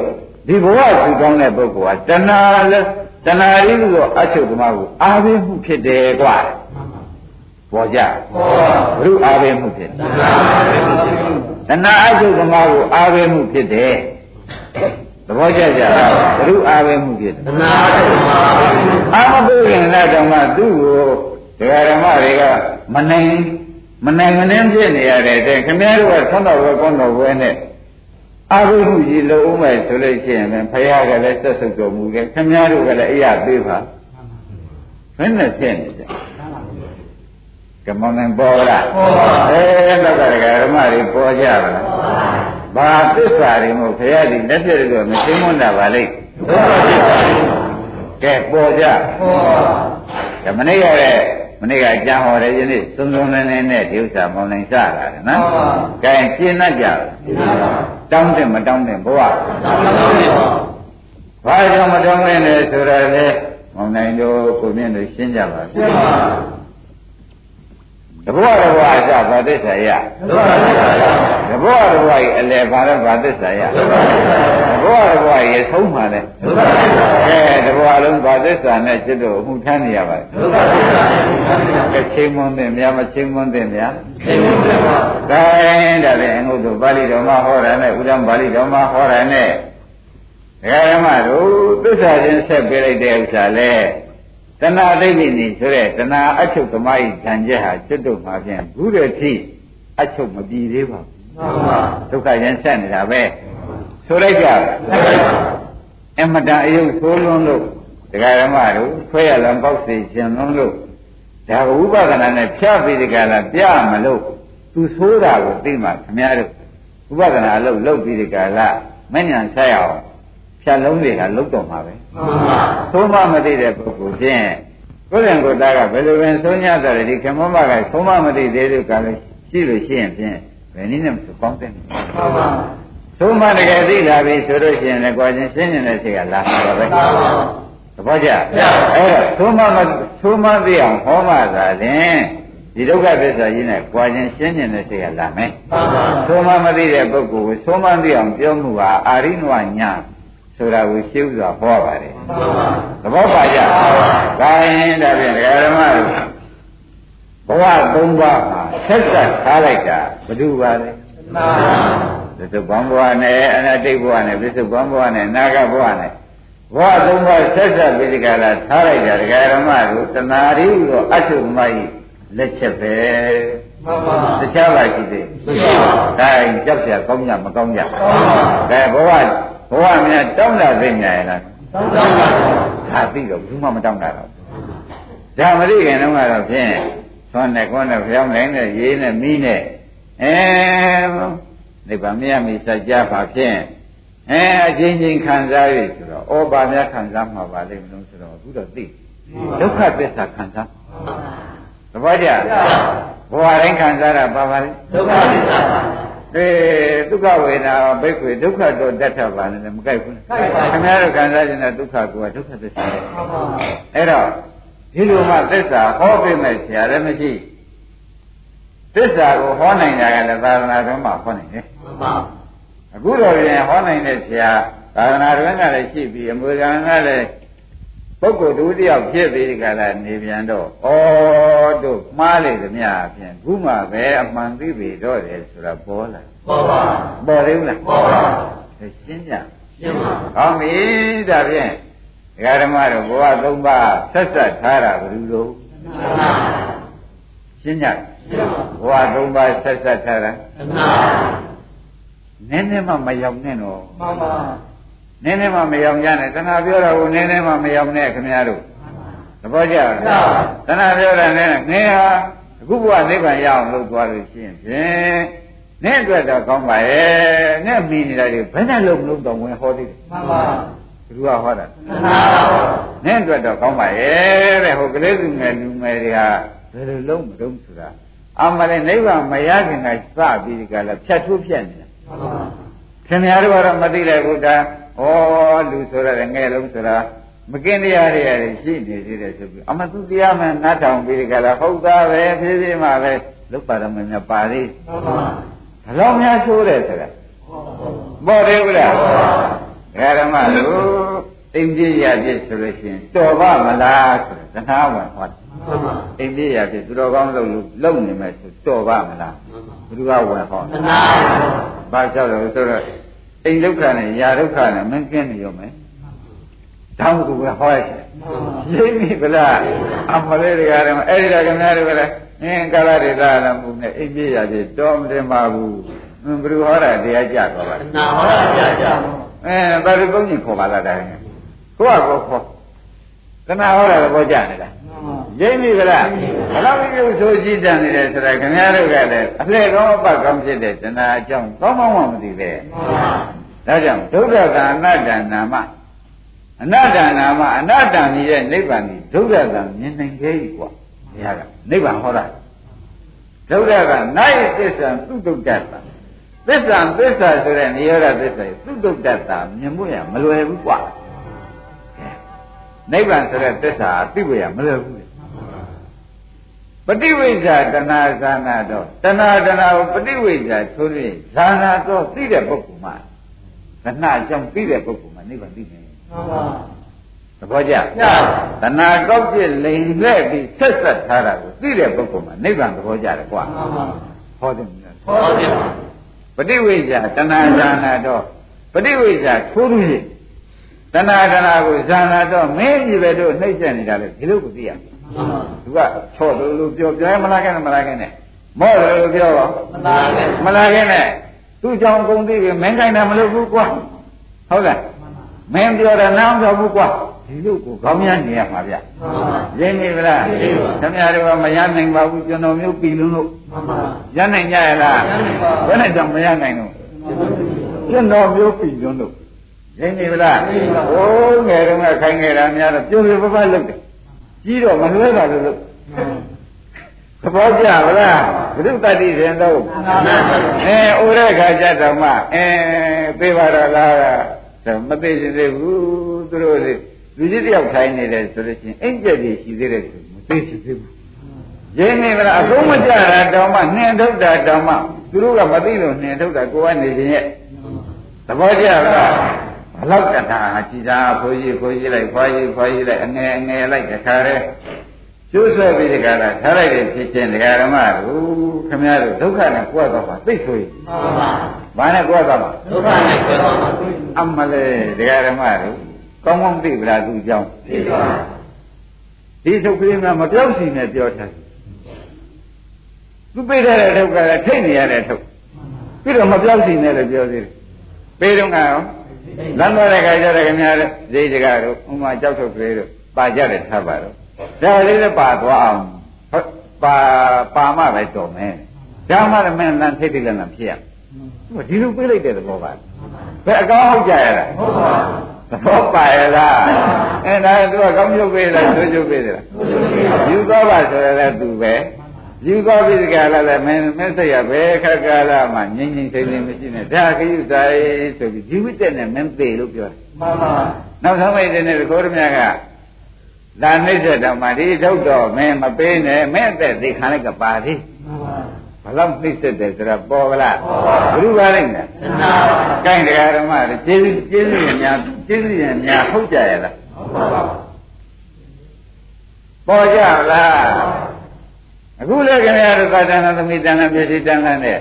B: ဒီဘဝဆူကောင်းတဲ့ပုဂ္ဂိုလ်ကတဏှာလဲ တဏှာရင်းကိုအချုပ်သမားကိုအာဘိမှုဖြစ်တယ်ကွာပေါ်ကြ
C: ဟော
B: ဘုရုအာဘိမှုဖြစ်တယ်တဏှာအချုပ်သမားကိုအာဘိမှုဖြစ်တယ်သဘောကျကြဘုရုအာဘိမှုဖြစ်တယ်
C: သနာတော်မှာ
B: အာမပုခင်လက်တော်မှာသူ့ကိုဒကာဓမ္မတွေကမနိုင်မနိုင်မနှင်းဖြစ်နေရတဲ့တဲ့ခင်ဗျားတို့ကဆွမ်းတော်ဝဲကွန်းတော်ဝဲနဲ့ အာဟုဟုကြီးလုံးဦးမယ်ဆိုလို့ရှိရင်လည်းဖယားကလည်းဆက်ဆုပ်တော်မူတယ်ခင်ဗျားတို့ကလည်းအရာပေးပါဘယ်နဲ့ဖြစ်နေကြကမောင်နိုင်ပေါ်လား
C: ဟောပါ
B: အဲတော့ကဒကာဓမ္မတွေပေါ်ကြပါလားဘာသစ္စာတွေမို့ဖယားဒီလက်ပြည့်တော့မသိမွန်းတာပါလိမ့်
C: ဒုက္ခဖြစ်ပါ
B: ကဲပေါ်ကြ
C: ဟော
B: ဒါမနေ့ကလည်း မနေ့ကအကျမ်းဟောတယ်ယနေ့စုံစုံလင်းလင်းနဲ့ဒီဥစ္စာမောင်နိုင်စလာတယ်နော်။ကဲရှင်းတတ်ကြလား
C: ဒီပါ။
B: တောင်းတယ်မတောင်းတယ်ဘဝ
C: သာသနာ့ပါ။
B: ဘာကြောင့်မတောင်းလဲလဲဆိုတော့လေမောင်နိုင်တို့ကိုမြင့်တို့ရှင်းကြပါ
C: ကျပါ
B: တဘဝတဘဝအစဘာသစ္စာရ
C: ဒုက္ခဖြစ်ပါ
B: တဘဝတဘဝကြီးအလယ်ဘာလဲဘာသစ္စာရ
C: ဒုက္ခဖြစ်ပါ
B: တဘဝတဘဝကြီးဆုံးမှလဲ
C: ဒုက္ခဖြစ်ပါ
B: ကဲတဘဝလုံးဘာသစ္စာနဲ့จิตတို့အမှုထမ်းနေရပါလေ
C: ဒုက္ခဖြစ်ပါ
B: ကဲချိန်မွန်းတဲ့များမချိန်မွန်းတဲ့များ
C: သိမှုပါ
B: ဒါရင်ဒါလည်းအငုတ်တို့ပါဠိတော်မှာဟောတာနဲ့ဥဒ္ဒံပါဠိတော်မှာဟောတာနဲ့ဒကာဓမ္မတို့သစ္စာချင်းဆက်ပေးလိုက်တဲ့ဥစ္စာလဲ တဏှာဒိဋ္ဌိနေဆိုတဲ့တဏှာအချုပ်သမားဤဉာဏ်ချက်ဟာကျွတ်တို့မှာဖြင့်ဘူးတဲ့ထိအချုပ်မပြီးသေးပါဘူး
C: မှန်ပါ
B: ဒုက္ခချင်းဆက်နေတာပဲဆိုလိုက်ကြပါအမတန်အယုတ်ဆိုးလွန်းလို့ဒကာဓမ္မတို့ဆွဲရလံပေါက်စီခြင်းလွန်းလို့ဒါကဥပဒနာနဲ့ဖြတ်ပြီးဒီကလာပြမလို့သူဆိုးတာကိုသိမှခင်ဗျားတို့ဥပဒနာလို့လုပ်ပြီးဒီကလာမဉ္ဇဉ်ဆက်ရအောင်ဖြတ်လုံးတွေကလုတ်တော့မှာပဲ
C: မှန်ပါ
B: သုံးမမသိတဲ့ပုဂ္ဂိုလ်ချင်းကိုယ်တိုင်ကိုယ်သားကဘယ်လိုပင်သုံးညတယ်ဒီခေမမကသုံးမမသိသေးလို့ကလည်းရှိလို့ရှိရင်ဖြင့်ဘယ်နည်းနဲ့မဆိုကောင်းတဲ့
C: မှန်ပါ
B: သုံးမတကယ်သိလာပြီဆိုလို့ရှိရင်လည်းကိုယ်ချင်းရှင်းနေတဲ့စိတ်ကလာမှာပါပဲ
C: သာပါ
B: သဘောကျအဲ့တော့သုံးမမသုံးမသိအောင်ဟောမှသာလင်ဒီဒုက္ခသစ္စာကြီးနဲ့ကြွားခြင်းရှင်းခြင်းနဲ့စိတ်ကလာမယ်သုံးမမသိတဲ့ပုဂ္ဂိုလ်ကိုသုံးမသိအောင်ပြောမှုဟာအာရိနဝညာ ဆိုတာကိုရှင်းဥစွာဟောပါတယ်သဘောပါကြဒါရင်ဒါဖြင့်ဓမ္မတို့ဘဝသုံးပါးမှာဆက်ဆက်ထားလိုက်တာဘုဒ္ဓဘာလဲသစ္စာဘဝနဲ့အနာတိတ်ဘဝနဲ့ပစ္စုပန်ဘဝနဲ့နာဂဘဝနဲ့ဘဝသုံးပါးဆက်ဆက်ပြီးဒီကလာထားလိုက်တာဒကာရမတို့တဏှာရီတော့အထုမိုက်လက်ချက်ပဲ
C: မှန်ပါ
B: တခြားပါရှိသေး
C: မရှိပါဘူး
B: ဒါကြောက်ရကောင်းကြမကောင်းကြဒါဘဝ ဘဝများတောင်းတာသိညာရလား
C: တောင်းတာပါ
B: ဒါသိတော့ဘူးမှမတောင်းတာတော့ဒါမရိခင်တော့ကတော့ဖြင့်သွန်းနဲ့ကွန်းနဲ့ဖျောင်းနိုင်နဲ့ရေးနဲ့မီးနဲ့အဲနိဗ္ဗာန်မရမီစัจ जा ပါဖြင့်အဲအချင်းချင်းခံစားရဆိုတော့ဩဘာများခံစားမှာပါလိမ့်မလို့ဆိုတော့အခုတော့သိဒုက္ခသစ္စာခံစားသဘောကျဘဝတိုင်းခံစားတာပါပါလေ
C: ဒုက္ခသစ္စာပါ
B: အေးဒုက္ခဝေဒနာဘိက္ခွေဒုက္ခတော့တတ်ထပါနဲ့မကိုက်ဘူး
C: ကိုက်ပါ
B: ခင်ဗျားတို့ခံစားခြင်းတဲ့ဒုက္ခကဒုက္ခသစ္စာပဲ
C: မှန်ပါ
B: အဲ့တော့ဒီလိုမှသစ္စာဟောပေးမဲ့ဆရာလည်းမရှိသစ္စာကိုဟောနိုင်တာကလည်းသာသနာ့ဘုံမှာဟောနိုင်တယ်
C: မှန်ပါ
B: အခုတော့ပြန်ဟောနိုင်တဲ့ဆရာသာသနာ့ဘုံကလည်းရှိပြီးအမွေခံကလည်း ပုဂ္ဂိုလ်တူတယောက်ဖြစ်ပြီးဒီကလာနေပြန်တော့ဩတို့မှားလေသမျှအပြင်ခုမှပဲအမှန်သိပြီတော့တယ်ဆိုတာပေါ်လာ
C: ပေါ်ပါ
B: ပေါ်သေးဘူးလား
C: ပေါ်ပါ
B: ရှင်းကြ
C: ရှင်းပါ
B: ဟောပြီဒါဖြင့်ဒကာဓမ္မတို့ဘဝသုံးပါးဆက်ဆက်ထားတာဘယ်လိုလုပ်ရှင်းကြဘဝသုံးပါးဆက်ဆက်ထားတာနည်းနည်းမှမရောက်နဲ့တော့
C: မှန်ပါ
B: နည်းနည်းမှမရောက်ကြနဲ့တဏှာပြောတာကိုနည်းနည်းမှမရောက်နဲ့ခင်ဗျားတို့သဘောကျလားတဏှာပြောတာနဲ့ငယ်ဟာအခုဘဝနိဗ္ဗာန်ရအောင်လုပ်သွားလို့ရှိရင်ဖြင့်နဲ့အတွက်တော့ကောင်းပါရဲ့နဲ့မိနေတာတွေဘယ်နဲ့လုံးလုံးတော့ဝင်ဟောသေးတယ်
C: မှန်ပါ
B: သူကဟောတာမှန်ပါနဲ့အတွက်တော့ကောင်းပါရဲ့တဲ့ဟိုကလေးလူငယ်လူငယ်တွေကဘယ်လိုလုံးမလုံးဆိုတာအမှန်လည်းနိဗ္ဗာန်မရခင်ကစပြီးဒီကလည်းဖြတ်ထိုးဖြတ်နေတာမှန်ပါခင်ဗျားတို့ကတော့မသိလိုက်ဘူးဒါ ဩလူဆိုရငယ်လုံးဆိုတာမကင်းတရားတွေရတယ်ရှိနေသေးတယ်ဆိုပြီးအမသူတရားမှနားထောင်ပြီးဒီကလာဟုတ်သားပဲဖြည်းဖြည်းမှပဲလုတ်ပါတော့မင်းပါသေး
C: မှန်ပါ
B: ဘလောက်များဆိုးတယ်ဆိုတာပေါ်တယ်ဗျာဓမ္မတို့အိမ်ကြီးရပြည့်ဆိုလို့ရှိရင်တော်ပါမလားဆိုတော့သနာဝင်ဟောတယ်အိမ်ကြီးရပြည့်သူတော်ကောင်းလို့လုံနေမယ်ဆိုတော်ပါမလားဘယ်သူကဝင်ဟော
C: သနာ
B: ဘာကြောက်လို့ဆိုတော့ အိမ်ဒုက္ခနဲ့ຢာဒုက္ခနဲ့မင်းကင်းနေရောမယ်တောင်းကူပဲဟောရချင်ရိပ်မိဗလားအမလေးတွေကလည်းအဲ့ဒီတော့ခင်ဗျားတို့ကလည်းအင်းကာလဒေသလည်းမူနဲ့အိပ်ပြရပြီတော်မတင်ပါဘူးဘယ်လိုဟောတာတရားကြတော့ပါလဲ
C: နာဟောတာတရားကြ
B: အဲဘာလို့ဘုန်းကြီးခေါ်ပါလားတိုင်းကိုကကိုခေါ်ကနာဟောတာတော့ကြနေတာ ရိပ်မိဗလားဘလောက်ပြုဆိုကြည့်တန်နေတယ်ဆိုတာခင်ဗျားတို့ကလည်းအလှည့်ကောင်းအပတ်ကောင်းဖြစ်တဲ့တဏှာအကြောင်းကောင်းကောင်းမှမသိပဲဒါကြောင့်ဒုက္ခကအနတ္တနာမအနတ္တနာမအနတ္တမြည်တဲ့နိဗ္ဗာန်ကြီးဒုက္ခကမြင်နိုင်ခဲ့ပြီကွာဘုရားကနိဗ္ဗာန်ဟောတာဒုက္ခကနိုင်သစ္စာသုတုတ္တတာသစ္စာသစ္စာဆိုတဲ့နိရောဓသစ္စာသုတုတ္တတာမြင်မှုရမလွယ်ဘူးကွာနိဗ္ဗာန်ဆိုတဲ့သစ္စာအသိဝရမလွယ်ဘူး ပฏิဝိဇ္ဇာတဏှာဇာနာတော့တဏှာတဏှာကိုပฏิဝိဇ္ဇာဆိုရင်ဇာနာတော့သိတဲ့ပုဂ္ဂိုလ်မှာတဏှာအကြောင်းသိတဲ့ပုဂ္ဂိုလ်မှာနိဗ္ဗာန်သိမယ်
C: မှန်ပါ
B: သဘောကျတဏှာကောက်ပြစ်လိန်လက်ပြီးဆက်ဆက်ထားတာကိုသိတဲ့ပုဂ္ဂိုလ်မှာနိဗ္ဗာန်သဘောကျတယ်ကွာ
C: မှန်ပါ
B: ဟောတယ်မလား
C: ဟောတယ်
B: ပฏิဝိဇ္ဇာတဏှာဇာနာတော့ပฏิဝိဇ္ဇာထိုးလို့ရှိတဏှာတဏှာကိုဇာနာတော့မင်းကြီးပဲတို့နှိမ့်ဆက်နေတာလေဒီလိုကိုသိရမယ် သူကချော့လို့လို့ပြောပြောမလားခဲ့နဲ့မလားခဲ့နဲ့မော့တယ်လို့ပြောတော့
C: မလားခဲ့
B: မလားခဲ့နဲ့သူ့ကြောင့်ကုန်သိပြီမင်းတိုင်းတာမလုပ်ဘူးကွာဟုတ်လားမင်းပြောတာနားမပြောဘူးကွာဒီလိုကိုခေါင်းများနေရမှာဗျရင်းနေဗလားခင်ဗျားတို့ကမရနိုင်ပါဘူးကျွန်တော်မျိုးပြည်လုံးလို့ရနိုင်ကြရလားဘယ်နဲ့ကြောင့်မရနိုင်တော့ကျွန်တော်မျိုးပြည်လုံးလို့ရင်းနေဗလားဟိုးငယ်တုန်းကခိုင်းခဲ့တာများတော့ပြုံးပြပပလုပ်တယ် ကြီးတော့မလွဲပါလို့သဘောကျဗလားဘုရုတ္တိရင်တော့အဲဥရခါကြတော့မှအဲပြေပါတော့လားမသိချင်သေးဘူးသူတို့လေလူကြီးတယောက်ထိုင်နေတယ်ဆိုလို့ရှိရင်အိမ်ကျက်ကြီးရှိသေးတယ်ဆိုမသိချင်သေးဘူးရင်းနေမလားအကုန်မကြတာတောင်မှနှင်ထုတ်တာတောင်မှသူတို့ကမသိလို့နှင်ထုတ်တာကိုယ်ကနေခြင်းရဲ့သဘောကျလား ဘလောက်တခါကြည်သာဖိုးကြီးဖိုးကြီးလိုက်ဖွားကြီးဖွားကြီးလိုက်အငယ်အငယ်လိုက်တခါတည်းကျိုးဆွဲပြီးတခါလားထားလိုက်တဲ့ဖြစ်ချင်းဒကာဓမ္မတို့ခမရတို့ဒုက္ခနဲ့ကြွသွားပါသိဆိုရင်
C: မှန်ပါ
B: ဘာနဲ့ကြွသွားမှာ
C: ဒုက္ခနဲ့ကြွသွားမှာ
B: အမလေးဒကာဓမ္မတို့ကောင်းကောင်းသိပလားသူအကြောင်း
C: သိပါ
B: ဒီထုတ်ကလေးကမပြောက်စီနဲ့ပြောထားတယ်သူပြေးတဲ့ထုတ်ကလည်းထိတ်နေရတဲ့ထုတ်ပြီးတော့မပြောက်စီနဲ့လည်းပြောသေးတယ်ပေးတော့ကရော လမ်းသွားတဲ့ခါကျတော့ခင်ဗျားတို့ဈေးတကားတို့ဥမာကြောက်ထုတ်ကလေးတို့ပါကြတယ်ထားပါတော့ဒါလေးလည်းပါသွားအောင်ဟုတ်ပါပါမှပဲတော်မယ်ဒါမှလည်းမင်းတန်ထိတ်တိလည်းမဖြစ်ရဘူးဒီလိုပြေးလိုက်တဲ့သဘောပါဘယ်အကောင်းဟုတ်ကြရလား
C: ဟုတ်ပါ
B: သဘောပါရလားအဲဒါသူကကောင်းကျုပ်ပေးလားဆိုးကျုပ်ပေးလားယူသောပါဆိုရတဲ့သူပဲ ယူသောပြီကလည်းလည်းမင်းမင်းစိတ်ရပဲခက်ကာလမှာငြိမ့်ငြိမ့်သိမ့်သိမ့်မရှိနဲ့ဒါခရုစားဆိုပြီးဒီဝိတက်နဲ့မင်းသေးလို့ပြောတယ်
C: မှန်ပါ
B: နောက်ဆုံးမိတ်တဲ့နဲ့ကိုရမြကလာနှိမ့်တဲ့တော့မှဒီထုတ်တော့မင်းမပေးနဲ့မင်းအသက်သိခံလိုက်ကပါသေး
C: မှန်ပါ
B: ဘလောက်နှိမ့်ဆက်တယ်ဆိုတော့ပေါ်ကလား
C: ပေါ်ပါ
B: ဘုရားလိုက်နဲ့
C: သနာပါ
B: ကိုင်းတရားဓမ္မတွေကျေးဇူးကျေးဇူးရင်များကျေးဇူးရင်များဟုတ်ကြရလား
C: ဟုတ်ပါပါ
B: ပေါ်ကြလား အခုလည်းခင်ဗျားတို့သာသနာသမီးတန်ခါပြည့်စည်တန်ခါနဲ့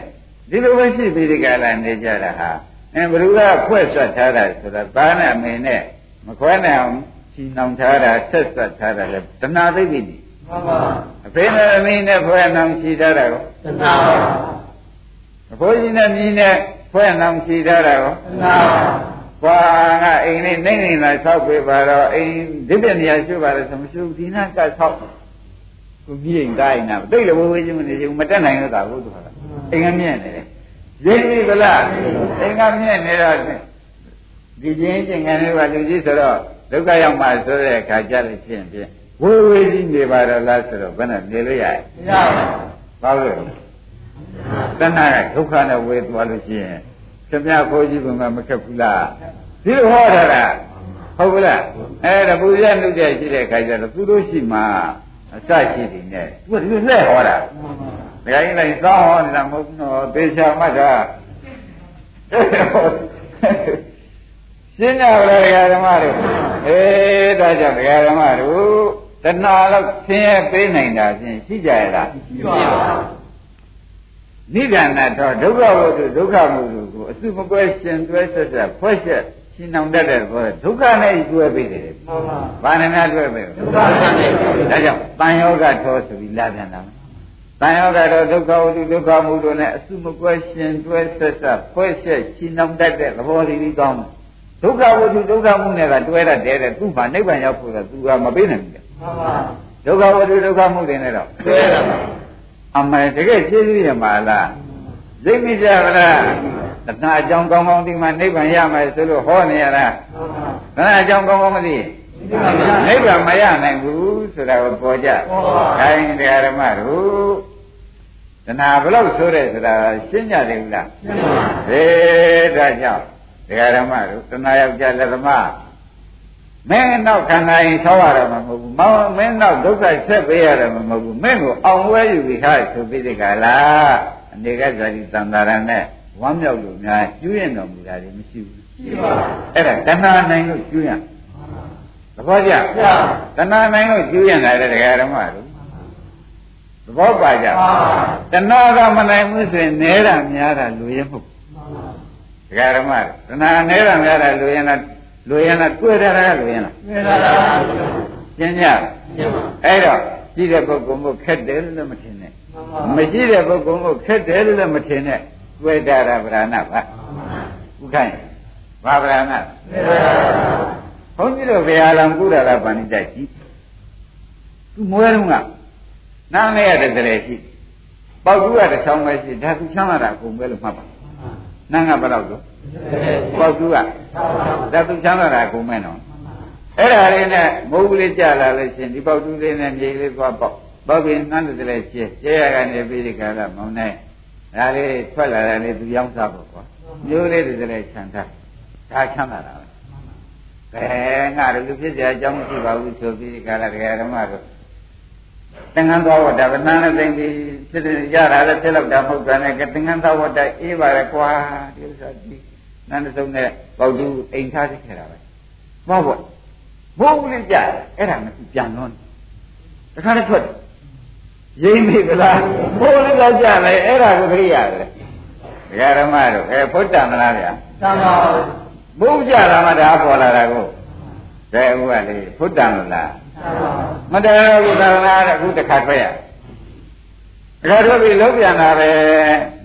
B: ဒီလိုပဲရှိပြီးဒီကလာနေကြတာဟာအဲဘ누구ကဖွဲ့ဆွတ်ထားတာဆိုတာသားနဲ့အမေနဲ့မခွဲနိုင်အောင်ချီနှောင်ထားတာဆက်ဆွတ်ထားတာလေတဏှာသိပြီ
C: မှန်ပါ
B: အဖေနဲ့အမေနဲ့ဖွဲ့နှောင်ချီထားတာကို
C: သနာပါ
B: အဖိုးကြီးနဲ့မြည်နဲ့ဖွဲ့နှောင်ချီထားတာကို
C: သနာပါ
B: ကွာငါအိမ်လေးနိုင်နေလာဆောက်ပေးပါတော့အိမ်ဒီပြနေရာရှိပါလေဆိုမရှိဘူးဒီနာကဆောက် ကိုကြီးရင်ကိုင်းနာတိတ်လည်းဝေးဝေးချင်းမနေချင်ဘူးမတက်နိုင်တော့တာဟုတ်တယ်အိမ်ကမြင့်နေတယ်ရင်းပြီဗလားအိမ်ကမြင့်နေတော့ဒီချင်းချင်းကနေပါလူကြီးဆိုတော့ဒုက္ခရောက်မှဆိုတဲ့အခါကြလို့ရှိရင်ဖြင့်ဝေးဝေးကြီးနေပါတော့လားဆိုတော့ဘယ်နဲ့နေလို့ရရဲ့
C: မရပါဘူး
B: ဘာလို့လဲတဏှာကဒုက္ခနဲ့ဝေးသွားလို့ရှိရင်ခင်ဗျားခိုးကြီးကမခက်ဘူးလားဒီလိုဟောတာကဟုတ်ဘူးလားအဲဒါပူဇော်နှုတ်တဲ့ရှိတဲ့ခါကျတော့သူတို့ရှိမှ အစရှိတယ်နဲ့သူကဒီလိုလှည့်ဟောတာ
C: မှန်ပါ
B: ဒကာကြီးလိုက်သောဟောနေတာမဟုတ်ဘူးနော်သေချာမှတ်တာရှင်းကြပါလားဒကာဓမ္မတို့အေးဒါကြောင့်ဒကာဓမ္မတို့တဏှာတော့ဆင်းရဲပေးနိုင်တာဖြင့်ရှိကြရလား
C: ရှိပါပါ
B: နိဗ္ဗာန်တော့ဒုက္ခဝတ္ထုဒုက္ခမုဒ္ဒကိုအစုမကွဲရှင်တွဲဆက်ဆက်ဖွဲ့ချက် ရှင်းအောင်တတ်တဲ့ဘောဒုက္ခနဲ့တွဲပြီးတယ်
C: မှန်ပါ။
B: ဘာနဲ့များတွဲပြီး
C: ဒုက္ခနဲ့တွဲပြီး
B: ဒါကြောင့်တန်ယောဂထောဆိုပြီးလာပြန်တာမယ်။တန်ယောဂတော့ဒုက္ခဝတ္ထုဒုက္ခမုဒ္ဒနဲ့အစုမကွဲရှင်တွဲဆက်ဆက်ဖွဲ့ချက်ရှင်းအောင်တတ်တဲ့သဘောလေးပြီးကောင်းတယ်။ဒုက္ခဝတ္ထုဒုက္ခမှုနဲ့ကတွဲတတ်တယ်တဲ့သူ့ဘာနိဗ္ဗာန်ရောက်ဖို့ကသူကမပေးနိုင်ဘူးလေ
C: မှန်ပါ။
B: ဒုက္ခဝတ္ထုဒုက္ခမှုတွေနဲ့တော့
C: တွဲတာပါ
B: အမှန်တကယ်ကျေးဇူးရမှာလားသိမိကြပါလား တဏှာအကြောင်းကောင်းကောင်းဒီမှာနိဗ္ဗာန်ရမယ်ဆိုလို့ဟောနေရတာ
C: မှန်ပါ
B: တဏှာအကြောင်းကောင်းကောင်းမသိနိဗ္ဗာန်မရနိုင်ဘူးဆိုတာကိုပေါ်ကြခိုင်းတရားဓမ္မတို့တဏှာဘလို့ဆိုတဲ့ဆိုတာရှင်းကြတယ်ဘူးလား
C: မှန်ပါ
B: ဟေးဒါကြောင့်တရားဓမ္မတို့တဏှာယောက်ျားလက်သမားမင်းနောက်ခန္ဓာရင်ဆောက်ရတာမဟုတ်ဘူးမောင်မင်းနောက်ဒုက္ခဆက်ပေးရတယ်မဟုတ်ဘူးမင်းကိုအောင်ဝဲယူပြီးဟာဆိုပြီးဒီကလားအနေကဇာတိတန်တာရနဲ့ ဝမ်းမြောက်လို့များကျွရင်တော်မူတာလည်းမရှိဘူး
C: ရှိပါ
B: အဲ့ဒါတဏှာနိုင်လို့ကျွရင်သဘောကျ
C: ဗျာ
B: တဏှာနိုင်လို့ကျွရင်လာတဲ့တရားဓမ္မတို့သဘောပါကြ
C: ပါ
B: တဏှာကမနိုင်ဘူးဆိုရင်နဲတာများတာလူရဲမဟုတ်
C: မှန်ပါ
B: ဒကာဓမ္မတဏှာနဲတာများတာလူရင်လားလူရင်လားတွေ့တယ်လားလူရင်လား
C: မြင်လာတာ
B: ကျင်းကြ
C: မြင်ပါ
B: အဲ့တော့ရှိတဲ့ပုဂ္ဂိုလ်မို့ခက်တယ်လို့လည်းမထင်နဲ့
C: မှန်ပါ
B: မရှိတဲ့ပုဂ္ဂိုလ်မို့ခက်တယ်လို့လည်းမထင်နဲ့ ဝိတ္တရဗရဏပါဥက္ကံဘာဗရဏဘုန်းကြီးတို့ဘုရားလောင်ကုရလာပါဏိတရှိသူမွဲတော့ကနားလဲရတဲ့တည်းရှိပေါက်ကူးကတစ်ချောင်းပဲရှိဓာကူချောင်းလာတာကုန်ပဲလို့မှတ်ပါနာငါဘယ်လောက်လို့ပေါက်ကူးကဓာကူချောင်းလာတာကုန်မဲနော်အဲ့ဒါလေးနဲ့မဟုတ်ဘူးလေးကြာလာလို့ရှင်ဒီပေါက်တူးလေးနဲ့မြေလေးသွားပေါက်ပေါက်ပြီးနှမ်းတယ်တည်းရှိကျဲရကနေပြီးဒီကရမောင်းနေ ဒါလေးထွက်လာတယ်လေသူရောင်းစားဖို့ကွာမျိုးလေးတွေလည်းခြံထားဒါချမ်းသာတာပဲ ကဲငါတို့လူဖြစ်เสียအကြောင်းမရှိပါဘူးဆိုပြီးဒီကရတရားဓမ္မတို့သင်္ကန်းသောဝတ္တဗနာနဲ့သိပြီးဖြစ်ရတာလည်းဖြစ်လောက်တာမဟုတ်တာနဲ့သင်္ကန်းသောဝတ္တအေးပါလေကွာဒီဥစ္စာဒီနန္ဒဆုံးနဲ့ပေါတူအိမ်ထားခဲ့တာပဲဘောဘောဘိုးဦးလေးကြအဲ့ဒါမရှိပြန်လို့တခါတည်းထွက် ရိမ့်မိဗလားဘိုးလေးကကြလေအဲ့ဒါကိုခရိရတယ်ဒကာဓမ္မတို့အဲဖုတ္တမလားဗျာ
C: သံဃာ
B: ဘုရားကြတာမှဒါပေါ်လာတာကိုကဲဥကလေဖုတ္တံလို့လား
C: သံဃာ
B: မတရားဘူးသာနာတဲ့အခုတစ်ခါထွက်ရတခါထွက်ပြီးလုံးပြန်တာပဲ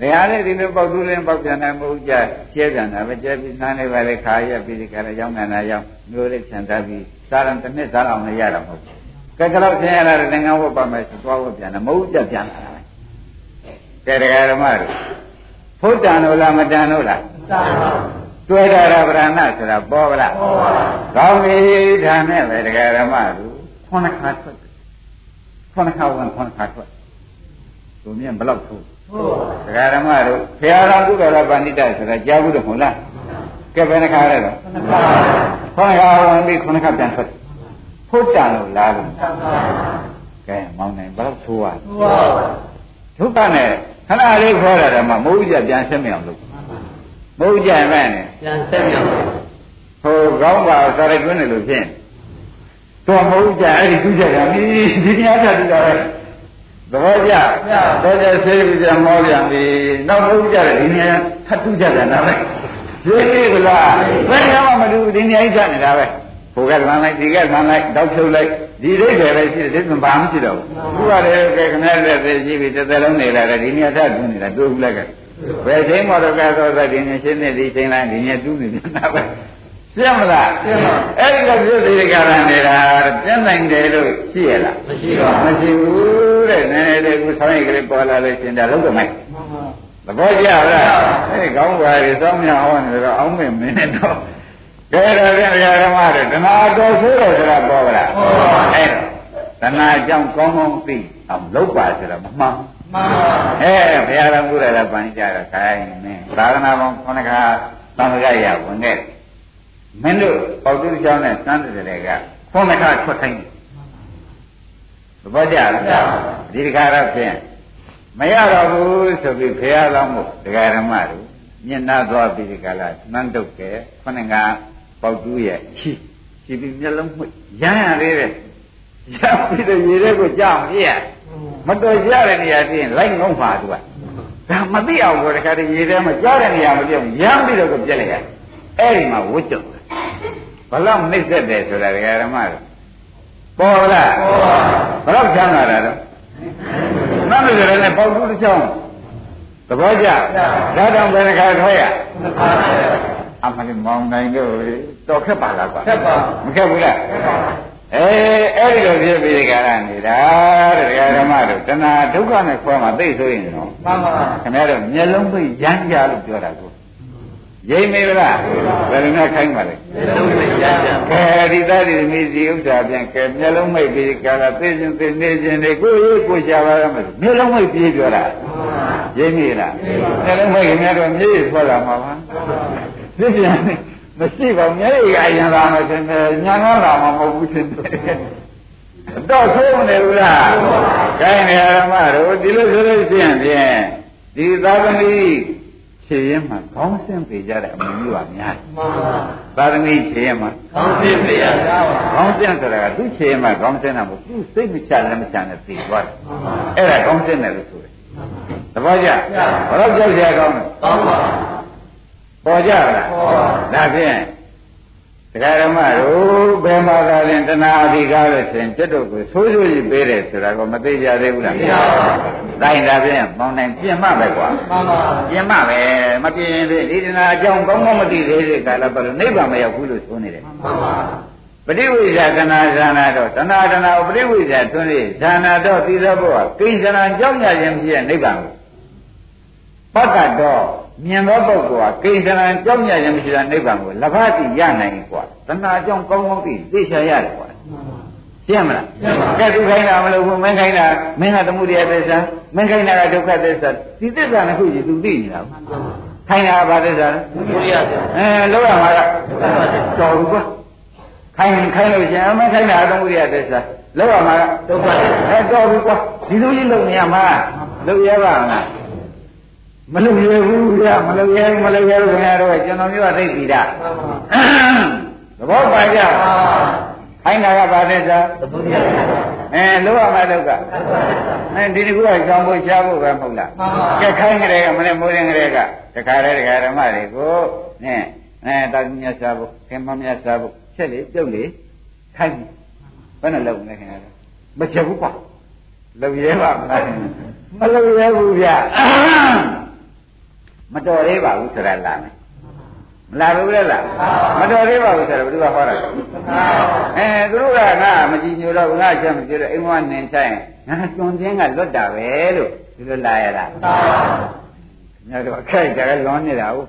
B: နေရာလေးဒီလိုပေါက်တူးလင်းပေါက်ပြန်တယ်မဟုတ်ကြကျဲပြန်တာပဲကျဲပြီးနားနေပါလေခါရပြီးဒီကလည်းရောက်နေတာရောက်မျိုးလေးဖြန်ထားပြီးစားရံတစ်နှစ်စားအောင်လည်းရတာမဟုတ်ဘူး ကဲကတော့ဆင်းရတာလည်းငါဝတ်ပါမယ်ဆိုသွားဝတ်ပြန်တယ်မဟုတ်ကြပြန်လာတာပဲကဲတရားဓမ္မတို့ဖုတ္တံလို့လားမတန်လို့လား
C: သံဃာ
B: တွေ့တာရဗရဏဆိုတာပေါ်ဗလား
C: ဟောပါ
B: ကောင်းပြီဒါနဲ့ပဲတရားဓမ္မတို့ခုနှစ်ခါထွက်တယ်ခုနှစ်ခါဝင်ခုနှစ်ခါထွက်သူမြင်ဘလောက်ထိုး
C: ဟုတ်ပါ
B: တရားဓမ္မတို့ဘုရားတော်ကုတော်ရပဏိတဆိုတာကြားဘူးတော့မဟုတ်လားကဲဘယ်နှခါလဲတော့
C: သံဃာ
B: ခုနှစ်ခါဝင်ပြီးခုနှစ်ခါပြန်ထွက် ဖုတ်တန်လို့လားလို့
C: သံဃာ
B: ကဲမောင်းနိုင်ဘလောက်ထိုးရ
C: ဟုတ်ပါ
B: ဒုက္ခနဲ့ခဏလေးခေါ်ရတာမှမဟုတ်ကြပြန်ဆက်မြောင်လို့မဟုတ်ကြမဲ့နဲ့
C: ပြန်ဆက်မြောက်
B: ဟိုကောင်းပါစာရိုက်တွင်းတယ်လို့ဖြစ်တော့မဟုတ်ကြအဲ့ဒီသူကြတာဒီဒီတရားချတူတာပဲသဘောကျတော့ကျဆေးပြီးကြမောပြန်ပြီနောက်မဟုတ်ကြတယ်ဒီနေရာထပ်တူကြတာနားပဲရေးပြီကလားဘယ်နေရာမှမတူဒီနေရာကြီးချနေတာပဲ ဟိုကလမ်းလိုက်ဒီကလမ်းလိုက်တောက်ဖြုတ်လိုက်ဒီဒိဋ္ဌိပဲရှိတယ်ဒီမှာဘာမှမရှိတော့ဘူးခုကလည်းကဲခဏလက်သေးရှိပြီတစ်သက်လုံးနေလာတယ်ဒီနေရာထပ်တူနေတာတွေ့ဘူးလက်ကဘယ်ချိန်မှတော့ကတော့ဒီနေရှင်းနေဒီချိန်လိုက်ဒီနေတူးနေနေတာပဲပြမလား
C: ပြပါ
B: အဲ့ဒီလိုပြုသေးတဲ့ကာလနေတာပြင်းနိုင်တယ်လို့ရှိရလား
C: မရှိပါ
B: မရှိဘူးတဲ့နည်းနည်းလေးကိုဆောင်းရိတ်ကလေးပေါ်လာလို့ရှင်ဒါလုံးတော့မိုက်
C: မှန်ပါ
B: သဘောကျလားအဲ့ဒီကောင်းပါလေစောင်းမြဟောနေတော့အောင်းမင်းမင်းနဲ့တော့ ကဲတော့ပြန်ရဓမ္မတွေတဏှာတော်ဆိုးတယ်ဆိုတာပေါ်ပါလားအဲ့တဏှာကြောင့်ကောင်းကောင်းသိအောင်လုပ်ပါဆိုတာမမှန်
C: မှန်ပါ
B: အဲဘုရားတော်ကုရလည်းပန်ကြတော့ခိုင်းမင်းသာသနာပေါင်းခုနကသံဃာရဝင်ခဲ့မင်းတို့ပေါတုကျောင်းနဲ့စမ်းတဲ့တွေကခုနကထွက်ခိုင်းတယ်သဘောကျလားဒီတခါတော့ဖြင့်မရတော့ဘူးဆိုပြီးဘုရားတော်မို့တရားဓမ္မတို့ညနာသွားပြီးဒီကလာနန်းတုတ်ကဲခု နကပေါတုရဲ့ချီချီပြီးမျက်လုံးမှိတ်ရမ်းရသေးတယ်ရပြီးတော့ရေထဲကိုကြောက်ပြည့်ရမတော်ရတဲ့နေရာပြင်လိုက်ငုံပါသူကဒါမသိအောင်ကိုတခါတည်းရေထဲမှာကြားတဲ့နေရာမပြောင်းရမ်းပြီးတော့ကိုပြက်လိုက်ရအဲ့ဒီမှာဝတ်ကြဘလောက်နှိမ့်သက်တယ်ဆိုတာဒကာရမတို့ပေါ်လားဘလောက်ချမ်းသာတာတော့နတ်ပြည်လည်းပေါက်တူးတစ်ချောင်းသဘောကျဒါတောင်ဘယ်တခါထွက်ရ အမလေးမောင်းနိုင်တော့တော်ခက်ပါလားကွာ
C: ဆက်ပါ
B: မခက်ဘူးလားအဲအဲ့ဒီလိုဖြစ်ပြီးဒီကရနေတာတဲ့ဓမ္မတို့တဏှာဒုက္ခနဲ့ခွဲမှာသိဆိုရင်တော့
C: မှန်ပါ
B: ခင်ဗျားတို့မျက်လုံးပိတ်ရမ်းကြလို့ပြောတာကိုရိမ့်မေလားဘယ်လိုနဲ့ခိုင်းပါလဲ
C: လုံးဝကြကြ
B: ကဲဒီသားဒီမိစီဥစ္စာပြန်ကဲမျက်လုံးမိတ်ပြီးကာလာသိချင်းသိနေချင်းတွေကိုရေးကိုရှာပါရမယ်မျက်လုံးမိတ်ပြီးပြောတာရိမ့်မေလားမျက်လုံးမိတ်ခင်ဗျားတို့မျက်ရည်ထွက်လာမှာပါ ဖြစ်ပြန်မရှိပါဘူးမျက်ရည်ကအရင်လာမှရှင်တယ်ညာငါလာမှာမဟုတ်ဘူးရှင်တယ်တော့ဆိုးနေဘူးလားခိုင်းနေရမတို့ဒီလိုဆိုလို့ရှိရင်ဖြင့်ဒီသာသမီခြေရင်မှာခေါင်းဆင်းပေကြတဲ့အမှုမျိုးပါများတယ်
C: မှန်ပါ
B: သာသမီခြေရင်မှာ
C: ကောင်းပြီပြရတာပါ
B: ခေါင်းဆင်းဆိုတာကသူ့ခြေရင်မှာခေါင်းဆင်းတာမဟုတ်သူ့စိတ်မချလည်းမချနဲ့သိသွားတယ်
C: မှန်ပါ
B: အဲ့ဒါခေါင်းဆင်းတယ်လို့ဆိုတယ်သဘောကျဘယ်တော့ကြောက်ကြကောင်းလဲ
C: ကောင်းပါ
B: ပေါ်ကြလား
C: ပေါ်ပါ
B: ဒါဖြင့်တရားဓမ္မတို့ဘယ်မှာသာရင်တဏှာအဓိကားလို့ရှင်จิตတို့ကိုဆိုးဆိုးကြီးပေးတယ်ဆိုတာကိုမသိကြသေးဘူးလား
C: မသိပါဘူး
B: တိုင်းဒါဖြင့်မောင်းနိုင်ပြင်မှပဲကွာ
C: မှန်ပါ
B: ပြင်မှပဲမပြင်ရင်ဒီတဏှာအကြောင်းကောင်းကောင်းမသိသေးတဲ့ကာလပတ်လို့နိဗ္ဗာန်မရောက်ဘူးလို့ဆိုနေတယ်
C: မှန်ပါ
B: ပရိဝိဇ္ဇာကနာဇာနာတော့တဏှာတဏှာပရိဝိဇ္ဇာတွန်းလေဇာနာတော့သီသောဘုရားကိဉ္စနာကြောင့်ရခြင်းဖြစ်တဲ့နိဗ္ဗာန်ကိုပတ္တတော့ မြင်သောပုဂ္ဂိုလ်ဟာကိစ္စရံကြောက်ညရင်မရှိတာနိဗ္ဗာန်ကိုလဘတိရနိုင်ကွာတဏှာကြောင့်ကောင်းကောင်းသိသိချရတယ်ကွာရှင်းမလားကဲသူခိုင်းတာမလို့ဘူးမင်းခိုင်းတာမင်းကသမှုတရားသစ္စာမင်းခိုင်းတာကဒုက္ခသစ္စာဒီသစ္စာနှစ်ခုကြီးသူသိနေတာခိုင်းတာကဘာသစ္စာလဲ
C: ဒုက္ခသစ္စာ
B: အဲလောက်ရမှာကတော်ဘူးကွာခိုင်းခိုင်းလို့ရှင်မင်းခိုင်းတာသမှုတရားသစ္စာလောက်ရမှာကဒုက္ခသစ္စာအဲတော်ဘူးကွာဒီလိုကြီးလုံနေရမှာလုံရပါမလား မလုံရဘူးဗျာမလုံရမလုံရလို့ခင်ဗျားတို့ကျွန်တော်မျိုးကသိပြီတာသဘောပါကြခိုင်းတာကဘာသစ္စာအဲလောက်ရမှာဒုက္ခအဲဒီဒီကူကကြောင်းဖို့ရှားဖို့ပဲမဟုတ်လားကဲခိုင်းကြတဲ့ကမနေ့မိုးရင်ကြတဲ့ကတခါတည်းတခါဓမ္မတွေကိုနဲ့အဲတာမြတ်စားဖို့ခင်မမြတ်စားဖို့ချက်လေပြုတ်လေခိုင်းဘယ်နဲ့လုံလဲခင်ဗျာမချက်ဘူးကွာလုံရဲပါမလားမလုံရဲဘူးဗျ မတော်သေးပါဘူးဆိုတာလာမယ်မလာဘူးလေလားမတော်သေးပါဘူးဆိုတော့ဘယ်သူကဟောတာအဲသူတို့ကငါမကြည်ညိုတော့ငါချက်မကြည့်တော့အိမ်မနင်ဆိုင်ငါကျွန်းချင်းကလွတ်တာပဲလို့ဒီလိုလာရလားညတော့ခိုက်ကြတယ်လွန်နေတာဟုတ်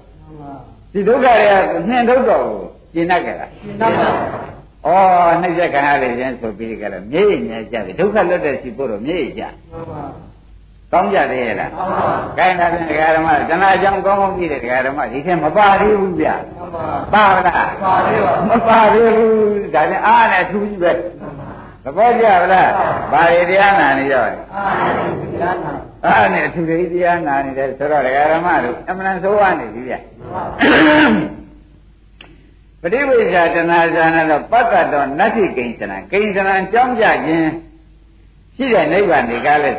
B: ဒီဒုက္ခတွေကနှင်ထုတ်တော့ကျင်တတ်ကြလားကျင်တတ်ပါဩနှိမ့်ချက်ခံရလေခြင်းဆိုပြီးကြတယ်မြေ့ညာကြတယ်ဒုက္ခလွတ်တဲ့စီဖို့တော့မြေ့ကြကော င်းကြသေးရဲ့လားကဲဒါဖြင့်ဒကာဓမ္မတဏှာကြောင့်ကောင်းကောင်းကြည့်တဲ့ဒကာဓမ္မဒီထက်မပါသေးဘူးဗျပါပါလားပါသေးပါမပါသေးဘူးဒါဖြင့်အားနဲ့ထူးကြီးပဲသဘောကျပါလားဘာတွေတရားနာနေရောအားနဲ့အထူးတွေတရားနာနေတယ်ဆိုတော့ဒကာဓမ္မတို့အမှန်ဆိုးရနေပြီဗျပฏิဝိဇ္ဇာတဏှာဇာနာတော့ပတ္တတော်နတ္ထိကိဉ္စနာကိဉ္စနာကြောင်းကြခြင်းရှိတဲ့နိဗ္ဗာန်ဒီကားလဲ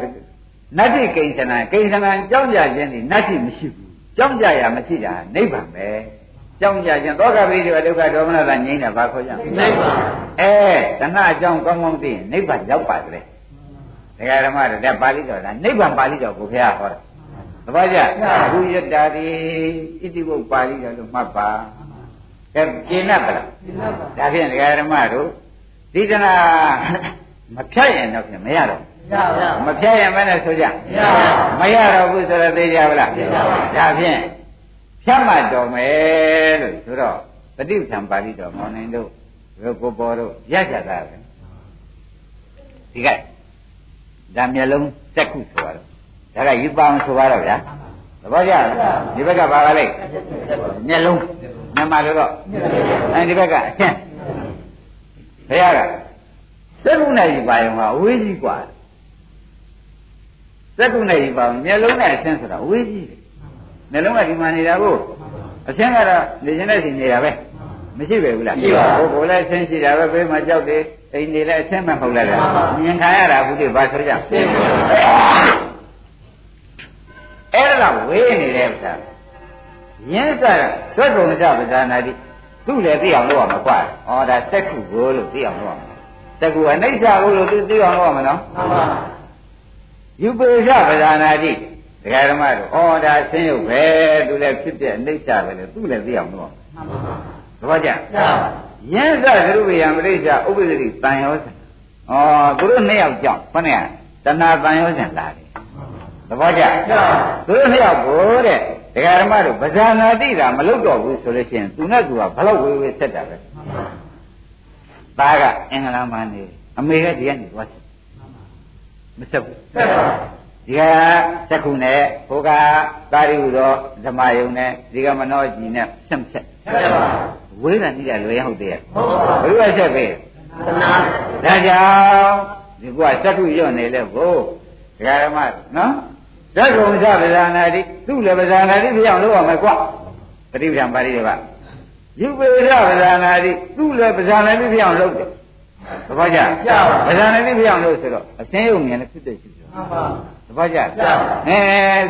B: နတ္ထိကိဉ္စနာကိဉ္စနာကြောင်းကြခြင်းဒီနတ္ထိမရှိဘူးကြောင်းကြရမရှိတာနိဗ္ဗာန်ပဲကြောင်းကြခြင်းသောကပိဋကဒုက္ခဒေါမနတာငြိမ်းတာဘာခေါ်ကြနိဗ္ဗာန်အဲတဏှာအကြောင်းကောင်းကောင်းသိရင်နိဗ္ဗာန်ရောက်ပါတယ်ဒကာဓမ္မတို့ဒါပါဠိတော်ကနိဗ္ဗာန်ပါဠိတော်ကိုဘုရားဟောတာသဘောကျဘုယတ္တာတိဣတိဘုပါဠိတော်လို့မှတ်ပါကဲကျင့်납ပါလားကျင့်납ပါဒါဖြင့်ဒကာဓမ္မတို့ဒီတနာမဖြတ်ရင်တော့ဖြင့်မရတော့ မဖြတ်ရင်မနဲ့ဆိုကြမရတော့ဘူးဆိုတော့သိကြပါလားဒါဖြင့်ဖြတ်မှတော်မယ်လို့ဆိုတော့ပฏิပ္ပံပါဠိတော်မောင်နိုင်တို့တို့ကိုပေါ်တို့ရကြတာပဲဒီကဒါမျက်လုံးတက်ခုဆိုတော့ဒါကယူပါအောင်ဆိုပါတော့ဗျာသဘောကျဒီဘက်ကပါပါလိမ့်မျက်လုံးမြန်မာလိုတော့အဲဒီဘက်ကအချင်းဘုရားကသက္ကုနဲ့ယူပါရင်ကအဝေးကြီးกว่า သက္ကုနဲ့ယူပါမျက်လုံးနဲ့အချင်းဆိုတာအဝေးကြီးတယ်မျက်လုံးကဒီမှာနေတာကိုအချင်းကတော့နေခြင်းနဲ့ရှိနေတာပဲမရှိပဲဘူးလားရှိပါဘူးဘိုလ်လည်းအချင်းရှိတာပဲဘေးမှာကြောက်တယ်အိမ်နေလည်းအချင်းမဟုတ်လားမြင်ခံရတာဘုရားဘာဆိုကြအဲ့ဒါဝေးနေတဲ့ဥစ္စာရင်းစားသွက်ကုန်ကြပဇာနာတိသူ့လည်းသိအောင်လုပ်ရမှာကွာဩဒါစက်ခုကိုလို့သိအောင်လုပ်ရမှာစက်ခုအနိစ္စကိုလို့သူသိအောင်လုပ်ရမှာနော်မှန်ပါ ယူပေကြပဇာနာတိဒကာဓမ္မတို့ဩဒါဆင်းရုပ်ပဲသူလည်းဖြစ်တဲ့အနိစ္စပဲလေသူ့လည်းသိအောင်လုပ်ရမှာမှန်ပါသဘောကျရင်းစားကရုဝေယံပရိစ္ဆာဥပ္ပဒတိတန်ရောစံဩသူတို့နှစ်ယောက်ကြောင့်ခொနဲ့တဏှာတန်ရောစံလာတယ်သဘောကျသူတို့နှစ်ယောက်ကိုတဲ့ဒကာဓမ္မတို့ဗဇာနာတိတာမလုပ်တော့ဘူးဆိုလို့ရှိရင်သူနဲ့သူကဘလောက်ဝေးဝေးဆက်တာပဲသားကအင်္ဂလာမနေအမေကဒီကနေသွားဆက် မဆက်ဘူးဆက်ပါဒီကသက္ခုနဲ့ဟိုကသာရိဟုသောဓမ္မယုံနဲ့ဒီကမနောကြီးနဲ့ဆက်ဆက်ဆက်ပါဝေးတာနိဒလွယ်ဟုတ်သေးရဲ့ဟုတ်ပါဘူးဘယ်လိုဆက်ပဲသနာဒါကြောင့်ဒီကသက္ခုရွတ်နေလဲဘို့ဒကာဓမ္မနော်ဓက္ကုံသဗဇာနာတိသူ့လည်းဗဇာနာတိပြောင်းလို့ရမယ်ကွပฏิပ္ပံပါဠိတွေကယူပေရဗဇာနာတိသူ့လည်းဗဇာနာတိပြောင်းလို့တယ် သဘောကျဗဇာနာတိပြောင်းလို့ဆိုတော့အသင်းယုံဉာဏ်နဲ့ဖြစ်တဲ့ရှိတယ်မှန်ပါသဘောကျအဲ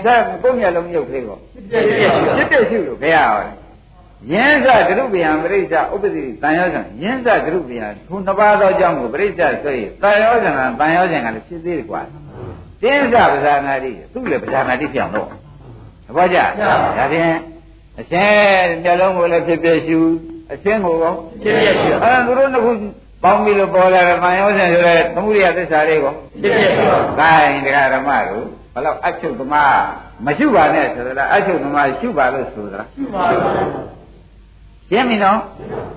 B: ဆက်ကိုယ်မျက်လုံးမြုပ်သေးပေါ့ဖြစ်တဲ့ရှိလို့ဘယ်ရအောင်ယင်းစကရုပယံပရိစ္ဆဥပ္ပတိတန်ရောဇံယင်းစကရုပယံခုနှစ်ပါးသောအကြောင်းကိုပရိစ္ဆဆိုရင်တန်ရောဇံကတန်ရောဇံကလည်းဖြစ်သေးတယ်ကွာတင်းစပဇာနာတိသူ့လည်းပဇာနာတိပြောင်းတော့သဘောကျဒါဖြင့်အရှင်မျက်လုံးကိုလည်းဖြစ်ဖြစ်ရှုအရှင်ကိုရောဖြစ်ဖြစ်ရှုအဲသူတို့နှစ်ခု ပေါင်းပြီးလို့ပေါ်လာတဲ့ဗန်ရောစဉ်ဆိုတဲ့သမှုရိယသစ္စာလေးကိုဖြစ်ဖြစ်ရှုဒါရင်တရားဓမ္မတို့ဘလောက်အချုပ်သမားမရှုပါနဲ့ဆိုတော့အချုပ်သမားရှုပါလို့ဆိုသလားရှုပါပါရှင်းပြီနော်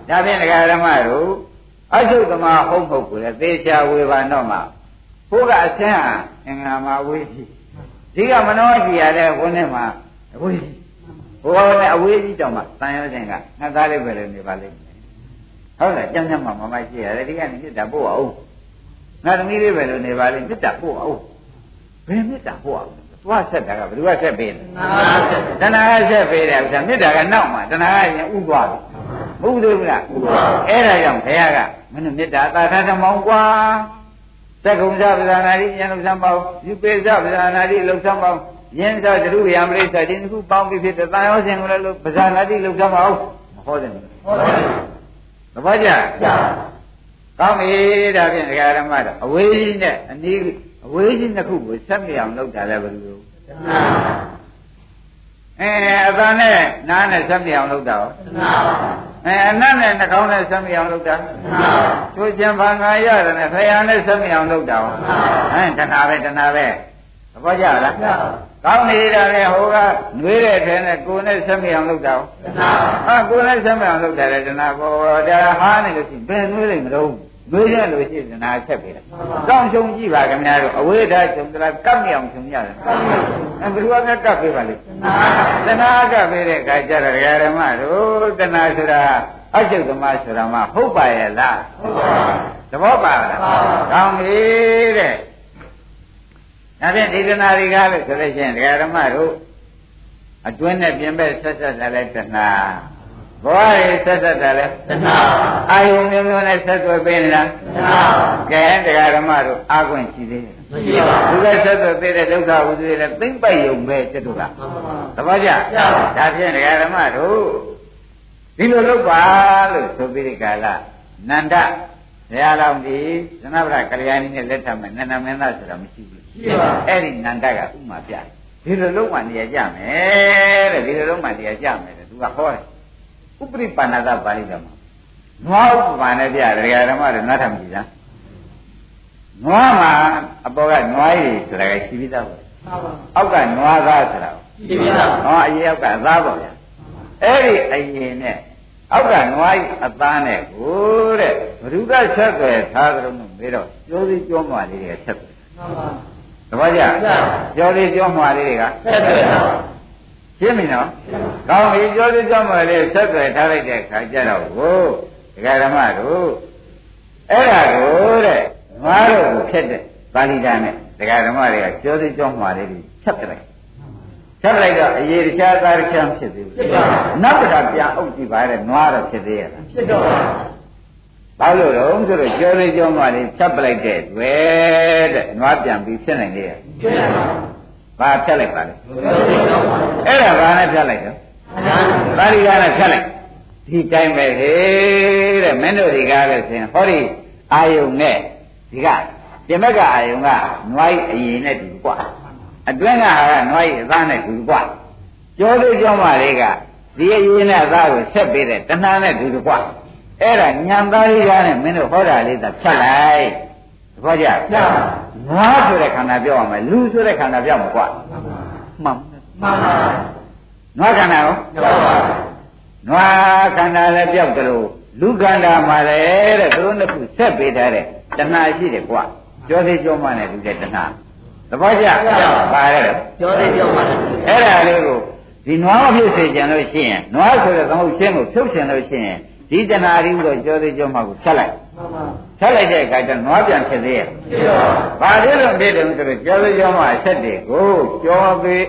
B: ဒါဖြင့်တရားဓမ္မတို့အချုပ်သမားဟုတ်ဟုတ်ကိုလည်းသေချာဝေဘာတော့မှာဘုရားအချင်းဟာအင်္ဂါမှာဝေးကြီးဒီကမနောကြီးရတဲ့ဝန်းထဲမှာအဝေးကြီးဘုရားနဲ့အဝေးကြီးတောင်မှတန်ရောခြင်းကငါသားလေးပဲလေနေပါလိမ့်မယ် ဟုတ်လားကြောင်းကြောင်းမှမမရှိရတယ်ဒီကနေ့မေတ္တာပို့အောင်ငါသမီးလေးပဲလို့နေပါလိမ့်မေတ္တာပို့အောင်ဘယ်မေတ္တာပို့အောင်သွားဆက်တာကဘယ်သူကဆက်ပေးလဲတဏှာကဆက်ပေးတယ်ဥစ္စာမေတ္တာကနောက်မှာတဏှာကရင်ဥသွားပြီမဟုတ်သေးဘူးလားအဲ့ဒါကြောင့်ဘုရားကမင်းမေတ္တာသာသနာမောင်းကွာသက္ကုံသပဇာနာတိဉာဏ်လုံးဆောင်ပေါင်းယူပေသပဇာနာတိလုံးဆောင်ပေါင်းယင်းသောတရုယံပရိစ္ဆာဒီနှစ်ခုပေါင်းပြီးဖြစ်တဲ့တန်ရောစင်ကိုလည်းလို့ပဇာနာတိလုံးဆောင်ပေါင်းမဟုတ်တယ်
C: ဟုတ်ပါဘူး
B: သဘောကျ
C: ကြာ
B: ကောင်းပြီဒါဖြင့်ဒကာရမတော့အဝေးကြီးနဲ့အနည်းအဝေးကြီးနှစ်ခုကိုဆက်မြောင်လုပ်တာလည်းဘယ်လို
C: နာ
B: အဲအသာနဲ့နားနဲ့ဆက်မြောင်လုပ်တာရော
C: နာပါ
B: အဲအနတ်နဲ့နှာခေါင်းနဲ့ဆက်မြောင်လုပ်တာ
C: နာ
B: သူကျင်ဘာငါရတယ်နဲ့ဖယားနဲ့ဆက်မြောင်လုပ်တာရောဟမ်တဏှာပဲတဏှာပဲသဘောကျလား
C: ကြာ
B: ကောင်းနေတာလေဟိုကနှွေးတဲ့ထဲနဲ့ကိုယ်နဲ့ဆက်မြောင်လုပ်တာရော
C: နာ
B: ဟာကိုယ်နဲ့ဆက်မြောင်လုပ်တယ်လေတဏှာကိုဒါဟာနေလို့ရှိရင်ဘယ်နှွေးလိမ့်မလို့နှွေးရလို့ရှိရင်တဏှာချက်ပြီလားကောင်းရှုံကြည့်ပါခင်ဗျားတို့အဝိဓာရှုံသလားကပ်မြောင်ရှုံရတယ်အဲဘယ်သူကကပ်ပေးပါလိမ့်
C: နာ
B: တဏှာကပ်ပေးတဲ့အခါကျတော့ဓမ္မတို့တဏှာဆိုတာအကျုပ်သမားဆိုတာမှဟုတ်ပါရဲ့လား
C: ဟုတ်ပါ
B: သဘောပါလားကောင်းပြီတဲ့ ဒါဖြင့်ဒီတဏှာတွေကလည်းဆိုလို့ရှိရင်ဓမ္မတို့အတွင်းနဲ့ပြင်ဘက်ဆက်ဆက်တယ်လဲတဏှာဘဝရေးဆက်ဆက်တယ်လဲ
C: တနာ
B: အာယုံမျိုးမျိုးနဲ့ဆက်သွယ်ပေးနေလား
C: တနာ
B: ကဲတရားဓမ္မတို့အာခွင့်ရှိသေးတယ်
C: မရှိပါ
B: သူ
C: ဘူး
B: ကဆက်သွယ်ပေးတဲ့ဒုက္ခဝိသုတွေလည်းသိမ့်ပိုက်ယုံပဲကျွတ်တို့က
C: မှန်ပါ
B: သဘောကျ
C: ကျပါ
B: ဒါဖြင့်တရားဓမ္မတို့ဒီလိုလုပ်ပါလို့ဆိုပြီးဒီကာလနန္ဒဘုရားတော်ဒီသနဗရကလျာဏီနဲ့လက်ထပ်မယ်နန္ဒမင်းသားဆိုတာမရှိဘူး
C: ရှိပါ
B: အဲ့ဒီနန္ဒကဥမာပြတယ်ဒီလိုလုပ်မှနေရာကြမယ်တဲ့ဒီလိုလုပ်မှနေရာကြမယ်တဲ့သူကဟောတယ်ဥပရိပန္နသပါဠိတော်မှာနွားဥပမာနဲ့ပြတယ်တရားဓမ္မတွေနားထောင်ကြည့်စမ်းနွားမှာအပေါ်ကနွားရည်ဆိုတာကရှိပြီးသားပဲ
C: မှန်ပါ
B: အောက်ကနွားသားဆိုတာကို
C: ရှိပြီလား
B: ဟောအရင်အောက်ကသားပေါ့ဗျာအဲ့ဒီအရင်နဲ့အောက်ကနွားဤအသားနဲ့ကိုတဲ့ဘ누구ကဆက်သွယ်ထားကြလို့မေးတော့ကျိုးစီကျိုးမွာလေးတွေကဆက်သွယ်
C: မှန်ပါ
B: တပည့်ကြ
C: ကျ
B: ကျော်လေးကျိုးမွာလေးတွေက
C: ဆက်တယ်ပါ
B: ရှင်းပြီနော်ကောင်းပြီကျော်လေးကျိုးမွာလေးဆက်သွယ်ထားလိုက်တဲ့ခါကျတော့ကိုဒကာဓမ္မတို့အဲ့ဒါကိုတဲ့နွားတို့ကိုဖြစ်တဲ့ပါဠိတာနဲ့ဒကာဓမ္မတွေကကျော်လေးကျိုးမွာလေးတွေဆက်ပြလိုက်ဆက်လိုက်တော့အရေးတခြားသားတစ်ချမ်းဖြစ်သေးဘူးနောက်တစ်ခါပြန်အုပ်ကြည့်ပါတဲ့နွားတော့ဖြစ်သေးရဲ့လား
C: ဖြစ်တော့
B: ဘာလို့လဲဆိုတော့ကျော်လေးကျော်မှလေးဖြတ်ပလိုက်တဲ့တွေ့တဲ့နွားပြန်ပြီးဖြစ်နိုင်လေရဲ့
C: ဖြစ်တယ်ပါ
B: ဘာဖြတ်လိုက်ပါလဲ
C: ဘယ်လိုလုပ်ပါလဲ
B: အဲ့ဒါဘာနဲ့ဖြတ်လိုက်တော့ပါဠိကနဲ့ဖြတ်လိုက်ဒီတိုင်းပဲဟေးတဲ့မင်းတို့ဒီကားလို့ဆိုရင်ဟောဒီအာယုံနဲ့ဒီကပြင်ဘက်ကအာယုံကနွားကြီးအရင်နဲ့တူกว่าအတွင်းကဟာကနွားကြီးအသားနဲ့တူกว่าကျော်လေးကျော်မှလေးကဒီအရင်နဲ့အသားကိုဆက်ပေးတဲ့တဏှာနဲ့တူกว่า အဲ့ဒါညံသားလေးရနဲ့မင်းတို့ဟောတာလေးသာဖြတ်လိုက်သဘောကျ
C: လား
B: နွားဆိုတဲ့ခန္ဓာပြောရမယ်လူဆိုတဲ့ခန္ဓာပြောမှာကွာမှန်
C: မှန်ပါ
B: နွားခန္ဓာရော
C: မှန်ပါ
B: နွားခန္ဓာလည်းပြောက်တယ်လို့လူခန္ဓာမှာလည်းတဲ့သူတို့နှစ်ခုဆက်ပေးထားတဲ့တဏှာရှိတယ်ကွာကြောသေးကြောမှနဲ့လူတဲ့တဏှာသဘောကျပါတ
C: ယ်ကြောသေးကြောမှ
B: အဲ့ဒါလေးကိုဒီနွားဖြစ်စေကြံလို့ရှိရင်နွားဆိုတဲ့သမုတ်ရှင်းကိုဖြုတ်ရှင်လို့ရှိရင် ဒီတဏှာရင်းကိုကြောသေးကြောမှကိုဖြတ်လိုက်
C: မှန်ပါ
B: ဖြတ်လိုက်တဲ့အခါကျနွားပြန်ဖြစ်သေးရဲ့
C: ဖြစ်တော့
B: ဘာလို့လဲတဲ့တုန်းဆိုတော့ကြောသေးကြောမှအဆက်တွေကိုကြောသေး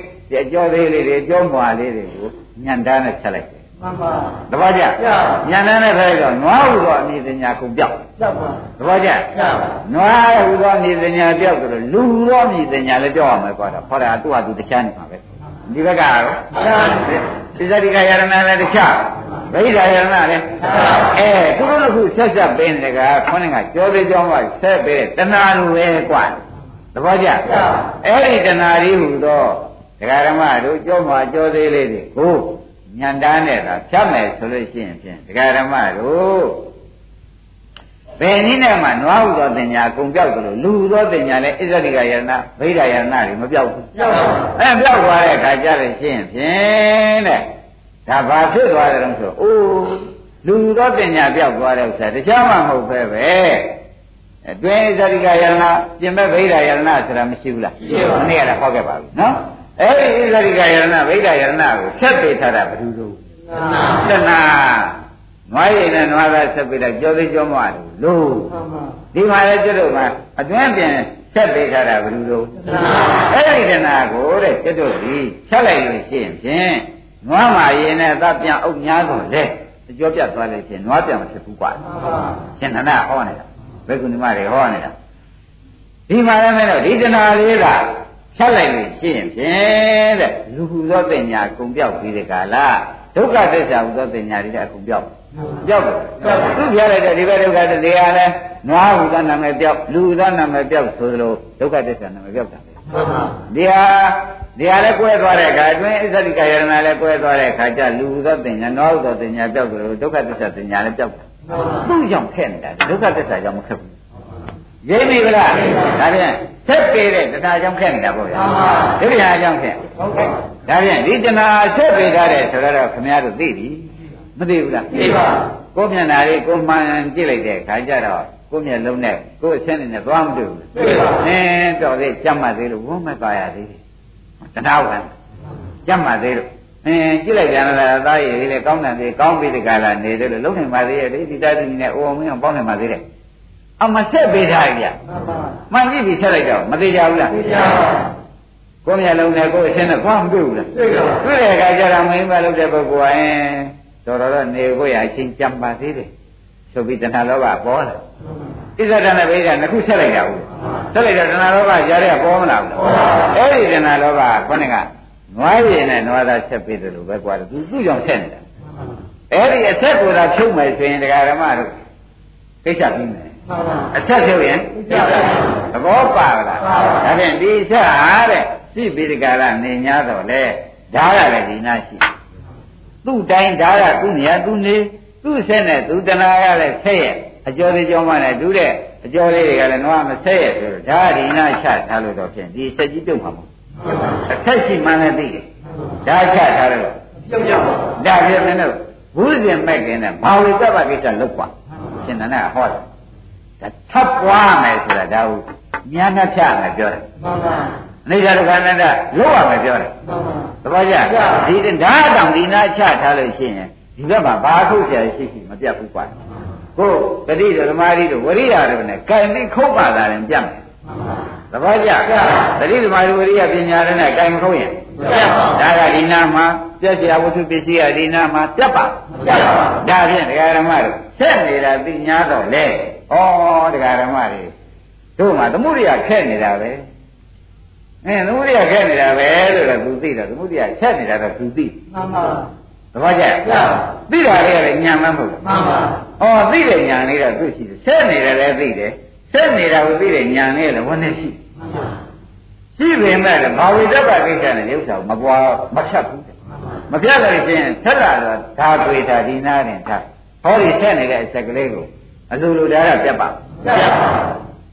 B: ကြောသေးလေးတွေကြောမှွာလေးတွေကိုညံတားနဲ့ဖြတ်လိုက်တယ်
C: မှန်ပါ
B: တပည့်ကြ
C: ကျ
B: ညံတန်းတဲ့ဖိုက်တော့နွားဟူသောအမည်ပညာကုန်ပြောက်
C: ကြောက်ပါ
B: တပည့်ကြ
C: ကျ
B: နွားဟူသောအမည်ပညာပြောက်ဆိုတော့လူဟူသောအမည်ပညာလည်းပြောက်ရမယ်ကွာတော့ဟောတာသူ့ဟာသူတရားနေမှာပဲဒီဘက်ကရောသိသတိကယရဏလည်းတခြား ဗိဓာယရဏလည်းအဲသူတို့ကခုဆက်ဆက်ပင်းတယ်ကခေါင်းကကြောသေးကြောမှဆက်ပဲတဏှာလိုပဲကွာတပည့်ကြအဲ့ဒီတဏှာလေးဟူသောဒကာရမတို့ကြောမှကြောသေးလေးတွေကိုညံတားနဲ့သာဖြတ်မယ်ဆိုလို့ရှိရင်ဖြင့်ဒကာရမတို့ဘယ်နည်းနဲ့မှနွားဟုသောတင်ညာကုံပြောက်သလိုလူဟုသောတင်ညာလည်းဣဇတိကယရဏဗိဓာယရဏတွေမပြောက်ဘူး
C: ကြောက်ပါ
B: အဲပြောက်သွားတဲ့အခါကျလို့ရှိရင်ဖြင့်တဲ့ ဒါဘာဖြစ်သွားတယ်လို့ဆိုအိုးလူဟုသောတင်ညာပြောက်သွားတဲ့ဥစ္စာတခြားမှမဟုတ်ပဲပဲအတွင်းဣဇတိကယရဏပြင်မဲ့ဗိဓာယရဏဆိုတာမရှိဘူးလားမနေ့ကလည်းဟောခဲ့ပါပြီနော်အဲဒီဣဇတိကယရဏဗိဓာယရဏကိုဆက်ပေးထားတာဘယ်သူတို့
C: နာ
B: တဏှာနနွားရည်နဲ့နွားသားဆက်ပြီးတော့ကြောသိကြောမလို့လို့ဒီမှာလည်းကျွတ်တို့ကအတွင်းပြင်ဆက်ပေးထားတာဘယ်လိုလို့အဲ့ဒီတဏှာကိုတဲ့ကျွတ်တို့ဒီချက်လိုက်လို့ရှိရင်ဖြင့် နွားမာရည်နဲ့သားပြန်အုပ်များတော့လေအကျော်ပြတ်သွားလို့ရှိရင်နွားပြန်မဖြစ်ဘူးကွာရှင်နန္ဒဟောနေတာဘယ်ကုဏမတွေဟောနေတာဒီမှာလည်းမဲတော့ဒီတဏှာလေးကချက်လိုက်လို့ရှိရင်ဖြင့်တဲ့လူဟူသောတင်ညာကုံပြောက်ပြီးတဲ့ကာလဒုက္ခသစ္စာဟူသောတင်ညာတွေကအကုန်ပြောက်ပြောက်တယ်သူပြလိုက်တဲ့ဒီဘက်ဒုက္ခသစ္စာကလည်းနွားဟူသောနာမည်ပြောက်လူဟူသောနာမည်ပြောက်ဆိုသလိုဒုက္ခသစ္စာနာမည်ပြောက်တာဒီဟာ ဒီဟာလည်းကွဲသွားတဲ့အခါအတွင်းအစ္ဆတိကယရဏလည်းကွဲသွားတဲ့အခါကျလူဟူသောတင်ညာနွားဟူသောတင်ညာပြောက်သလိုဒုက္ခသစ္စာတင်ညာလည်းပြောက်တာသူ့ကြောင့်ဖက်နေတာဒုက္ခသစ္စာကြောင့်မခက်ဘူးရိပ်ပြီဗလားဒါပြန်ဆက်ပေတဲ့တရားကြောင့်ခက်နေတာပေါ့ဗျာဒုတိယအကြောင်းခက်ဒါပြန်ဒီတဏှာဆက်ပေထားတဲ့ဆိုတော့ခင်ဗျားတို့သိပြီမသိဘူးလားသိပါကိုမျက်နာလေးကိုမှန်ကြည့်လိုက်တဲ့ခါကျတော့ကိုမျက်လုံးနဲ့ကိုအချင်းနဲ့သွားမတွေ့ဘူးသိပါအင်းတော်သေးကြမ်းမှသေးလို့ဝမ်းမသွားရသေးတယ် တဏှာဝင်ကြမ်းမှသေးလို့အင်းကြည့်လိုက်ပြန်လာသားရည်လေးကောင်းတယ်သေးကောင်းပြီတကလားနေတယ်လို့လုံးနေပါသေးရဲ့ဒီတရားသူကြီးနဲ့အိုအောင်မင်းအောင်ပေါင်းနေပါသေးတယ်အမဆက်ပေးထားကြမှန်ကြည့်ပြီးဆက်လိုက်တော့မသေးကြဘူးလားသိကြပါကိုယ်မျက်လုံးနဲ့ကိုယ်အချင်းနဲ့ဘာမှမတွေ့ဘူးလားတွေ့ပါဘူးတွေ့တဲ့အခါကျတော့မင်းမလုပ်တဲ့ပုဂ္ဂိုလ်ကရင်တော်တော်တော့နေကိုရအချင်းကြံပါသေးတယ်ဆိုပြီးတဏှာလောဘပေါ်လာ ဣဇဒနာဘိဓာနှစ်ခုဆက်လိုက်ကြဘူးဆက်လိုက်တော့တဏှာလောဘကြားရပေါ်မလာဘူးအဲ့ဒီတဏှာလောဘခေါင်းကနွားရည်နဲ့နွားသားဆက်ပြီးတယ်လို့ပဲကွာသူသူ့ကြောင့်ဆက်နေတာအဲ့ဒီအဆက်ကိုသာဖြုတ်မယ်ဆိုရင်တရားဓမ္မတို့ကိစ္စပြီးမယ်အဆက်ဖြုတ်ရင်သဘောပါလားဒါဖြင့်ဒီဆက်ဟာတဲ့ရှိပြီးဒီကလာနေ냐တော့လေဓာရလည်းဒီနာရှိသူ့တိုင်းဓာရသူ့နေရာသူ့နေသူ့ဆက်နဲ့သူတဏှာကလည်းဆက်ရဲ့ အကျော်လေးကြောင်းမှလည်းတူတဲ့အကျော်လေးတွေကလည်းနွားမဆက်ရဲ့ဆိုတော့ဓာဒီနာချထားလို့တော့ဖြင့်ဒီဆက်ကြီးပြုတ်မှာမဟုတ်အဆက်ရှိမှလည်းသိတယ်ဓာချထားလို့ပြုတ်ကြပါဒါဖြင့်မင်းတို့ဘုဇင်မဲ့ခင်နဲ့ဘာဝိတ္တပကိစ္စလုပ်ပါရှင်နန္ဒဟောတယ်ဒါထပ်ပွားမယ်ဆိုတာဒါကိုညာနှဖြမယ်ပြောတယ်မှန်ပါအိဋ္ဌဒုက္ခနန္ဒလို့ရမယ်ပြောတယ်မှန်ပါသဘောကျဒီဓာတ်တောင်ဒီနာချထားလို့ရှိရင်ဒီဘက်မှာဘာခုဆရာရှိရှိမပြတ်ဘူးကွာ ကိုတတိဓမ္မာရီတို့ဝရိယတို့နဲ့ကံပြီးခုတ်ပါတာရင်ပြတ်မယ်သဘောကျတတိဓမ္မာရီဝရိယပညာတို့နဲ့ကံမခုတ်ရင်ဒါကဒီနာမှာပြည့်စရာဝတ္ထုပစ္စည်းကဒီနာမှာပြတ်ပါဒါဖြင့်တရားဓမ္မတို့ဆက်နေတာသိညာတော့လေဩတရားဓမ္မတွေတို့မှာသမှုရိယခက်နေတာပဲအင်းသမှုရိယခက်နေတာပဲလို့တော့သူသိတာသမှုရိယချက်နေတာတော့သူသိမှန်ပါသဘောကျသိတာလေးကလည်းညံမှမဟုတ်ဘူးမှန်ပါ ဩသိတဲ့ညာလေးတော့သူရှိတယ်ဆက်နေတယ်လည်းသိတယ်ဆက်နေတာကိုသိတဲ့ညာလေးလည်းဝန်းနေရှိမှန်ပါရှိပေမဲ့ဘာဝိတ္တပကိစ္စနဲ့ရုပ်ဆောင်မပွားမဖြတ်ဘူးမပြတ်လို့ရှိရင်ဆက်လာတော့ဓာတွေ့တာဒီနာရင်ထားဟောဒီဆက်နေတဲ့အချက်ကလေးကိုအလိုလိုဒါကပြတ်ပါပြတ်ပါ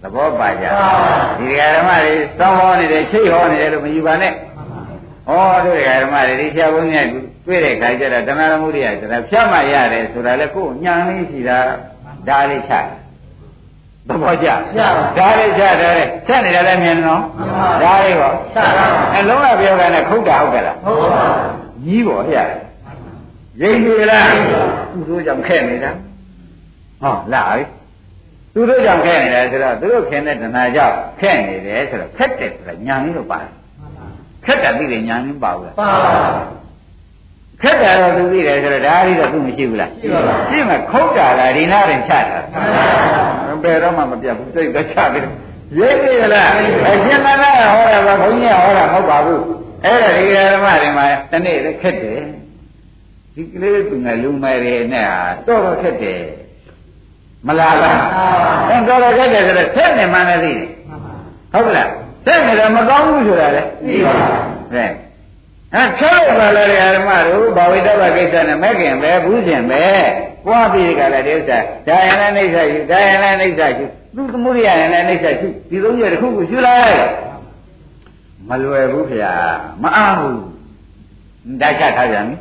B: သဘောပါကြဒီဓမ္မတွေစောင်းဟောနေတယ်ချိတ်ဟောနေတယ်လို့မယူပါနဲ့ဟောတို့ဓမ္မတွေဒီဆရာဘုန်းကြီးက တွေ့တဲ့ခါကျတော့တဏှာမှုတွေကဆိုတာဖြတ်မှရတယ်ဆိုတာလေကိုယ်ညံလေးရှိတာဒါလေးချသဘောကျဒါလေးချတယ်ဆက်နေတာလည်းမြင်နော်ဒါလေးပေါ့အလုံးဝပြောကြတယ်ခုတ်တာဟုတ်ကဲ့လားဟုတ်ပါကြီးပေါ်ဟဲ့ရိပ်ပြီလားသူတို့ကြောင့်ခဲ့နေတာဟောလာပြီသူတို့ကြောင့်ခဲ့နေတယ်ဆိုတော့သူတို့ခင်တဲ့တဏှာကြောင့်ခဲ့နေတယ်ဆိုတော့ခက်တယ်ဆိုတာညာလေးတော့ပါတယ်ခက်တာသိတယ်ညာလေးပါဘူးလားပါပါ ခက်တာတော့သူသိတယ်ဆိုတော့ဒါရီတော့သူမရှိဘူးလားရှိပါပါရှိမှခုတ်တာလားဒီနာရင်ချတာဘယ်တော့မှမပြတ်ဘူးစိတ်ကချတယ်ရိပ်ပြီလားအရှင်မနာဟောတာကဘုန်းကြီးဟောတာမဟုတ်ပါဘူးအဲ့ဒါဒီဓမ္မတွေမှာတနေ့လည်းခက်တယ်ဒီကလေးကလူမယ်တွေနဲ့ဟာတော့တော့ခက်တယ်မလားလားအဲတော့တော့ခက်တယ်ဆိုတော့ဆက်နေမှလည်းသိတယ်ဟုတ်ကလားဆက်နေတော့မကောင်းဘူးဆိုတာလေသိပါဘူးအဲ အဲဆက်လို့ပါလေဓမ္မတို့ဘာဝိတ္တဘကိစ္စနဲ့မဲ့ခင်ပဲဘူးရှင်ပဲပွားပြီးကြလားဒီဥစ္စာဒါယနာအိဋ္ဌာယူဒါယနာအိဋ္ဌာယူသူသမုဒိယယနာအိဋ္ဌာယူဒီသုံးချက်တစ်ခုကိုရှင်းလိုက်မလွယ်ဘူးဗျာမအားဘူးဓာတ်ချထားပြန်ပြီ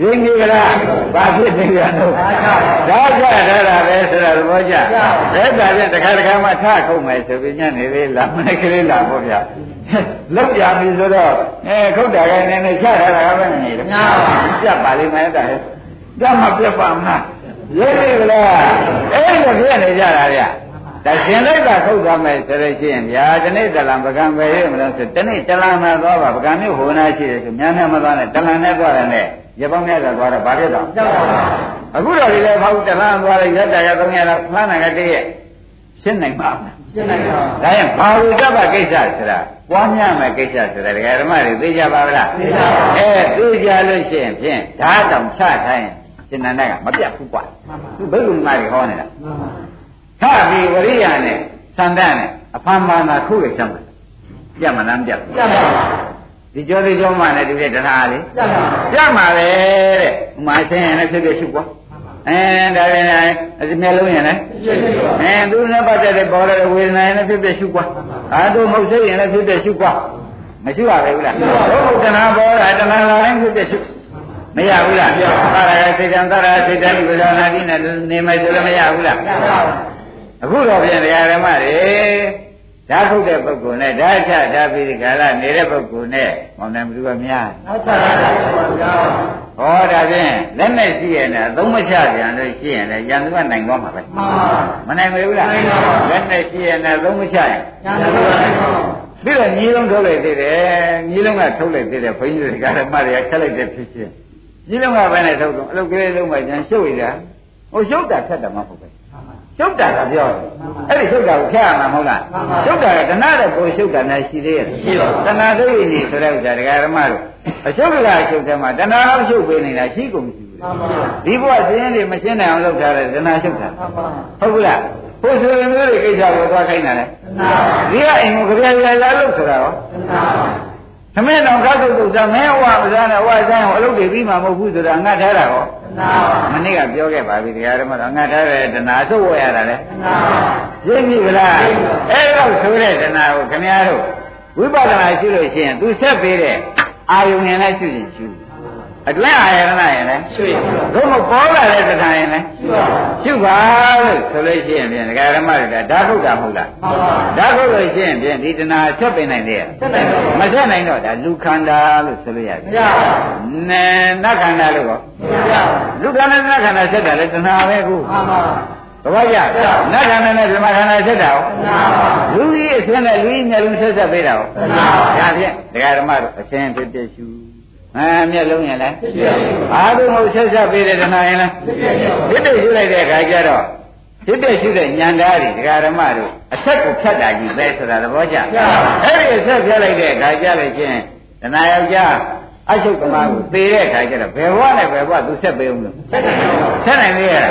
B: ရင်းကြီးကလားဘာဖြစ်နေပြန်တော့ဓာတ်ချထားတာပဲဆိုတော့သဘောကျအဲ့ဒါဖြင့်တစ်ခါတစ်ခါမှထခုံမယ်ဆိုပြီးညနေလေးလာမနေ့ကလေးလာပေါ့ဗျာ လောက်ပြပြီဆိုတော့အဲခုတ်တာကလည်းနည်းနည်းချထားတာကပဲနေတယ်များပါပြတ်ပါလိမ့်မယ်တဲ့ပြတ်မှပြတ်ပါမလားရိပ်ပြီလားအဲ့ဒီလိုပြနေကြတာဗျဒါရှင်လိုက်တာခုတ်သွားမယ်ဆိုလို့ရှိရင်ဗျာဒီနေ့တလံပကံပဲရမလို့ဆိုဒီနေ့တလံမှာသွားပါပကံမျိုးဟိုနာရှိတယ်ဆိုများများမသွားနဲ့တလံနဲ့သွားတယ်နဲ့ရပောင်းနဲ့သွားတော့ဘာဖြစ်တော့အခုတော့ဒီလေဖောက်တလံသွားလိုက်ရက်တရသုံးရတော့ဖမ်းနိုင်ကြတည်းရဲ့ရှင်းနိုင်ပါ့မလား
C: ရှင်းနိုင်ပါ
B: ဒါရင်ဘာဝိကပ္ပကိစ္စဆိုတာ ပွားများမယ်ကိစ္စဆိုတာဒကာဓမ္မတွေသိကြပါဗလား
C: သိကြပါဘူး
B: အဲသိကြလို့ရှိရင်ဖြင့်ဓာတ်တောင်ချခိုင်းရှင်နန္ဒကမပြတ်ဘူးကွာ
C: မှန်ပါ
B: သူဘိက္ခုနီမတွေဟောနေတာ
C: မှန်ပါ
B: ထပြီးဝရိယနဲ့သန္တနဲ့အဖမ်းမာနာခုရချမ်းတယ်ပြတ်မလားမပြတ်ဘူး
C: ကြပါပါ
B: ဒီကြောသေးကြောမှနဲ့တူတဲ့တရားလေး
C: ကြပါပါ
B: ပြတ်မှာပဲတဲ့ဥမာဆင်းရင်လည်းဖြစ်ဖြစ်ရှုပွား အဲဒါရင်လည်းအမျက်လုံးရင်လည်း
C: ရှင်းပါ
B: အဲသူနဲ့ပတ်သက်တဲ့ပေါ်လာတဲ့ဝေဒနာရင်လည်းဖြစ်ဖြစ်ရှုပွားအာတို့မဟုတ်စိတ်ရင်လည်းဖြစ်ဖြစ်ရှုပွားမရှိပါဘူးလားဘုဒ္ဓနာပေါ်တာတဏှာလာရင်ဖြစ်ဖြစ်ရှုမရဘူးလားသာရစေတံသာရစေတံဝိဇာနာတိနဲ့နေမယ်ဆိုလည်းမရဘူးလား
C: ကြပါပါ
B: အခုတော့ပြန်တရားဓမ္မတွေ ဓာတ်ထုတ်တဲ့ပုဂ္ဂိုလ်နဲ့ဓာတ်ချဓာတ်ပြီးဒီကာလနေတဲ့ပုဂ္ဂိုလ်နဲ့မောင်နှံဘ누구ကများ
C: နောက်ဆက်လာပါဗျာ
B: ဟောဒါဖြင့်လက်နဲ့ရှိရနဲ့အသုံးမချပြန်လို့ရှိရင်လည်းရန်သူကနိုင်သွားမှာပဲ
C: မှန်ပါ
B: မနိုင်ဘူးလား
C: နိုင်ပါဘူး
B: လက်နဲ့ရှိရနဲ့အသုံးမချရင်
C: ကျန်တယ်ပါ
B: ပြီးတော့ညီလုံးထုတ်လိုက်သေးတယ်ညီလုံးကထုတ်လိုက်သေးတယ်ဘုန်းကြီးတွေကဓမ္မတွေကခက်လိုက်တဲ့ဖြစ်ချင်းညီလုံးကဘယ်နဲ့ထုတ်တော့အလုပ်ကလေးလုံးမှကျန်ရှုပ်ရတာဟိုရှုပ်တာဖြတ်တာမဟုတ်ပဲ ရှုပ်တာကပြောတယ်အဲ့ဒီရှုပ်တာကိုဖြတ်ရမှာမဟုတ်လားရှုပ်တာကတဏှာတဲ့ကိုရှုပ်တာနဲ့ရှိသေးရဲ့
C: ရှိပါဘူး
B: တဏှာဒုရည်နေဆိုတဲ့ဥစ္စာဒကာဓမ္မတို့အရှုပ်ကရှုပ်တယ်မှာတဏှာအောင်ရှုပ်ပေးနေတာရှိကုန်မရှိဘူး
C: မှန်ပါ
B: ဒီဘဝစင်းတွေမရှင်းနိုင်အောင်လုပ်ထားတယ်တဏှာရှုပ်တာ
C: မှန်ပါ
B: ဟုတ်ဘူးလားဟိုဆိုရင်မျိုးတွေကိစ္စကိုသွားခိုင်းတာလေ
C: နာ
B: ဒီကအိမ်ကိုကြပြရရလို့ဆိုတာရော
C: နာ
B: သမင်းတော်ကောက်တုတ်တုတ်စားမင်းဝမစားနဲ့ဝဆိုင်ကိုအလုပ်တွေပြီးမှမဟုတ်ဘူးဆိုတာငတ်ထားတာဟော
C: နာ
B: မနေ့ကပြောခဲ့ပါပြီတရားဓမ္မတော်ငတ်ထားတဲ့တဏှာသုတ်ဝရတာလေ
C: နာ
B: ရှင်းပြီလားအဲ့တော့ဆိုတဲ့တဏှာကိုခင်ဗျားတို့ဝိပဿနာရှိလို့ရှိရင် तू ဆက်ပေးတဲ့အာယုန်နဲ့လည်းရှုရင်ရှု အတွင်းအာယရဏရင်လည်း
C: ရွှေ့
B: တို့မပေါ်လာတဲ့တဏှာရင်လည်း
C: ရှိပါ
B: ရှုပါလို့ဆိုလို့ရှိရင်ဖြင့်ဒကာဓမ္မတွေကဓာတ်ထုတ်တာမဟုတ်လား
C: မှန်ပါ
B: ဓာတ်ထုတ်လို့ရှိရင်ဖြင့်ဒီတဏှာဆက်ပင်နိုင်တယ်
C: ဆက်နိုင်ပါ
B: မဆက်နိုင်တော့ဒါလူခန္ဓာလို့ဆိုလို့ရ
C: မ
B: ပြီ
C: ရပါ
B: နဲနတ်ခန္ဓာလို့ကော
C: မရပါ
B: လူခန္ဓာနတ်ခန္ဓာဆက်တာလေတဏှာပဲခု
C: မှန်ပါ
B: တပည့်ရနတ်ခန္ဓာနဲ့ဓမ္မခန္ဓာဆက်တာရော
C: နာပါ
B: လူကြီးအစင်းနဲ့လူကြီးမျက်လုံးဆက်ဆက်ပေးတာရော
C: မှန်ပါ
B: ဒါဖြင့်ဒကာဓမ္မတို့အစင်းဖြစ်ဖြစ်ရှု အဲမျက်လုံးရင်လည်း
C: ဖြစ်ဖြစ်
B: အားလုံးကိုဆက်ဆက်ပေးတဲ့တဏှာရင်လည်း
C: ဖြစ်ဖြစ်
B: ဖြစ်တဲ့ရှုလိုက်တဲ့အခါကျတော့ဖြစ်တဲ့ရှုတဲ့ဉာဏ်ဓာတ်တွေဒကာဓမ္မတို့အဆက်ကိုဖြတ်တာကြီးပဲဆိုတာသဘောကျအဲ့ဒီအဆက်ဖြတ်လိုက်တဲ့အခါကျလို့ချင်းတဏှာယောက်ျားအချုပ်သမားကိုသေတဲ့အခါကျတော့ဘယ်ဘဝနဲ့ဘယ်ဘဝသူဆက်ပေးအောင်လို့
C: ဆက်နိုင်ပါ
B: ဆက်နိုင်သေးရဲ့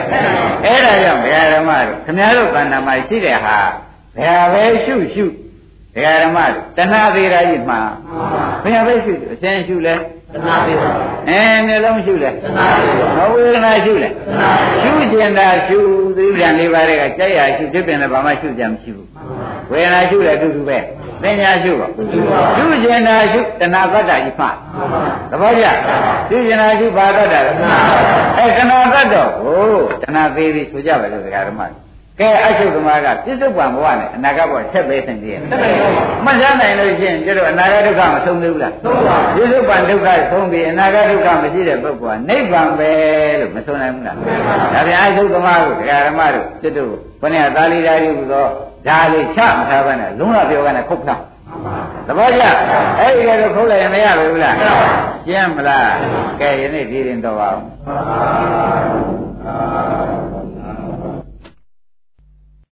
B: အဲ့ဒါကြောင့်ဒကာဓမ္မတို့ခမည်းတော်ကန္နာမှာရှိတဲ့ဟာဘယ်ပဲရှုရှုဒကာဓမ္မတို့တဏှာသေးတာကြီးမှာဘယ်ပဲရှုအစင်းရှုလဲ
C: သ နာပေးပါ
B: အဲမျိုးလုံးရှုလဲ
C: သနာပေးပါ
B: မဝေဒနာရှုလဲ
C: သနာပေး
B: ရှုကျင်တာရှုသီလံလေးပါးတွေကကြိုက်ရရှုဖြစ်ပြန်တယ်ဘာမှရှုကြမရှိဘူးဝေဒနာရှုလည်းအတူတူပဲပညာရှုပါရှုကျင်တာရှုတဏှာကတ္တကြီးမှသဘောကျရှုကျင်တာရှုဘာကတ္တလဲအဲတဏှာကတ္တကိုတဏှာသေးပြီဆိုကြပါလို့ဒကာဓမ္မ ကဲအချုပ်သမားကပြစ္ဆုတ်ပံဘဝနဲ့အနာဂတ်ဘဝဆက်ပေးနေတယ်
C: ဆက်နိုင်ပါ
B: မဆန်းနိုင်လို့ရှိရင်ကျတော့အနာဂတ်ဒုက္ခမဆုံးသေးဘူးလား
C: သုံးပါ
B: ပြစ္ဆုတ်ပံဒုက္ခဆုံးပြီးအနာဂတ်ဒုက္ခမရှိတဲ့ပုဂ္ဂိုလ်ကနိဗ္ဗာန်ပဲလို့မဆုံးနိုင်ဘူးလားဒါပြန်အထုတ်သမားတို့ဒကာဓမ္မတို့စစ်တို့ဘုရားသာလီဓာရီဟူသောဒါလေးချမထားဘဲနဲ့လုံးဝပြောကနဲ့ခုတ်ဖျောက်သဘောကျအဲ့ဒီကတော့ခုတ်လိုက်ရင်မရဘူးလားကျင်းမလားကဲယနေ့ဒီရင်တော့အောင်
C: ပါ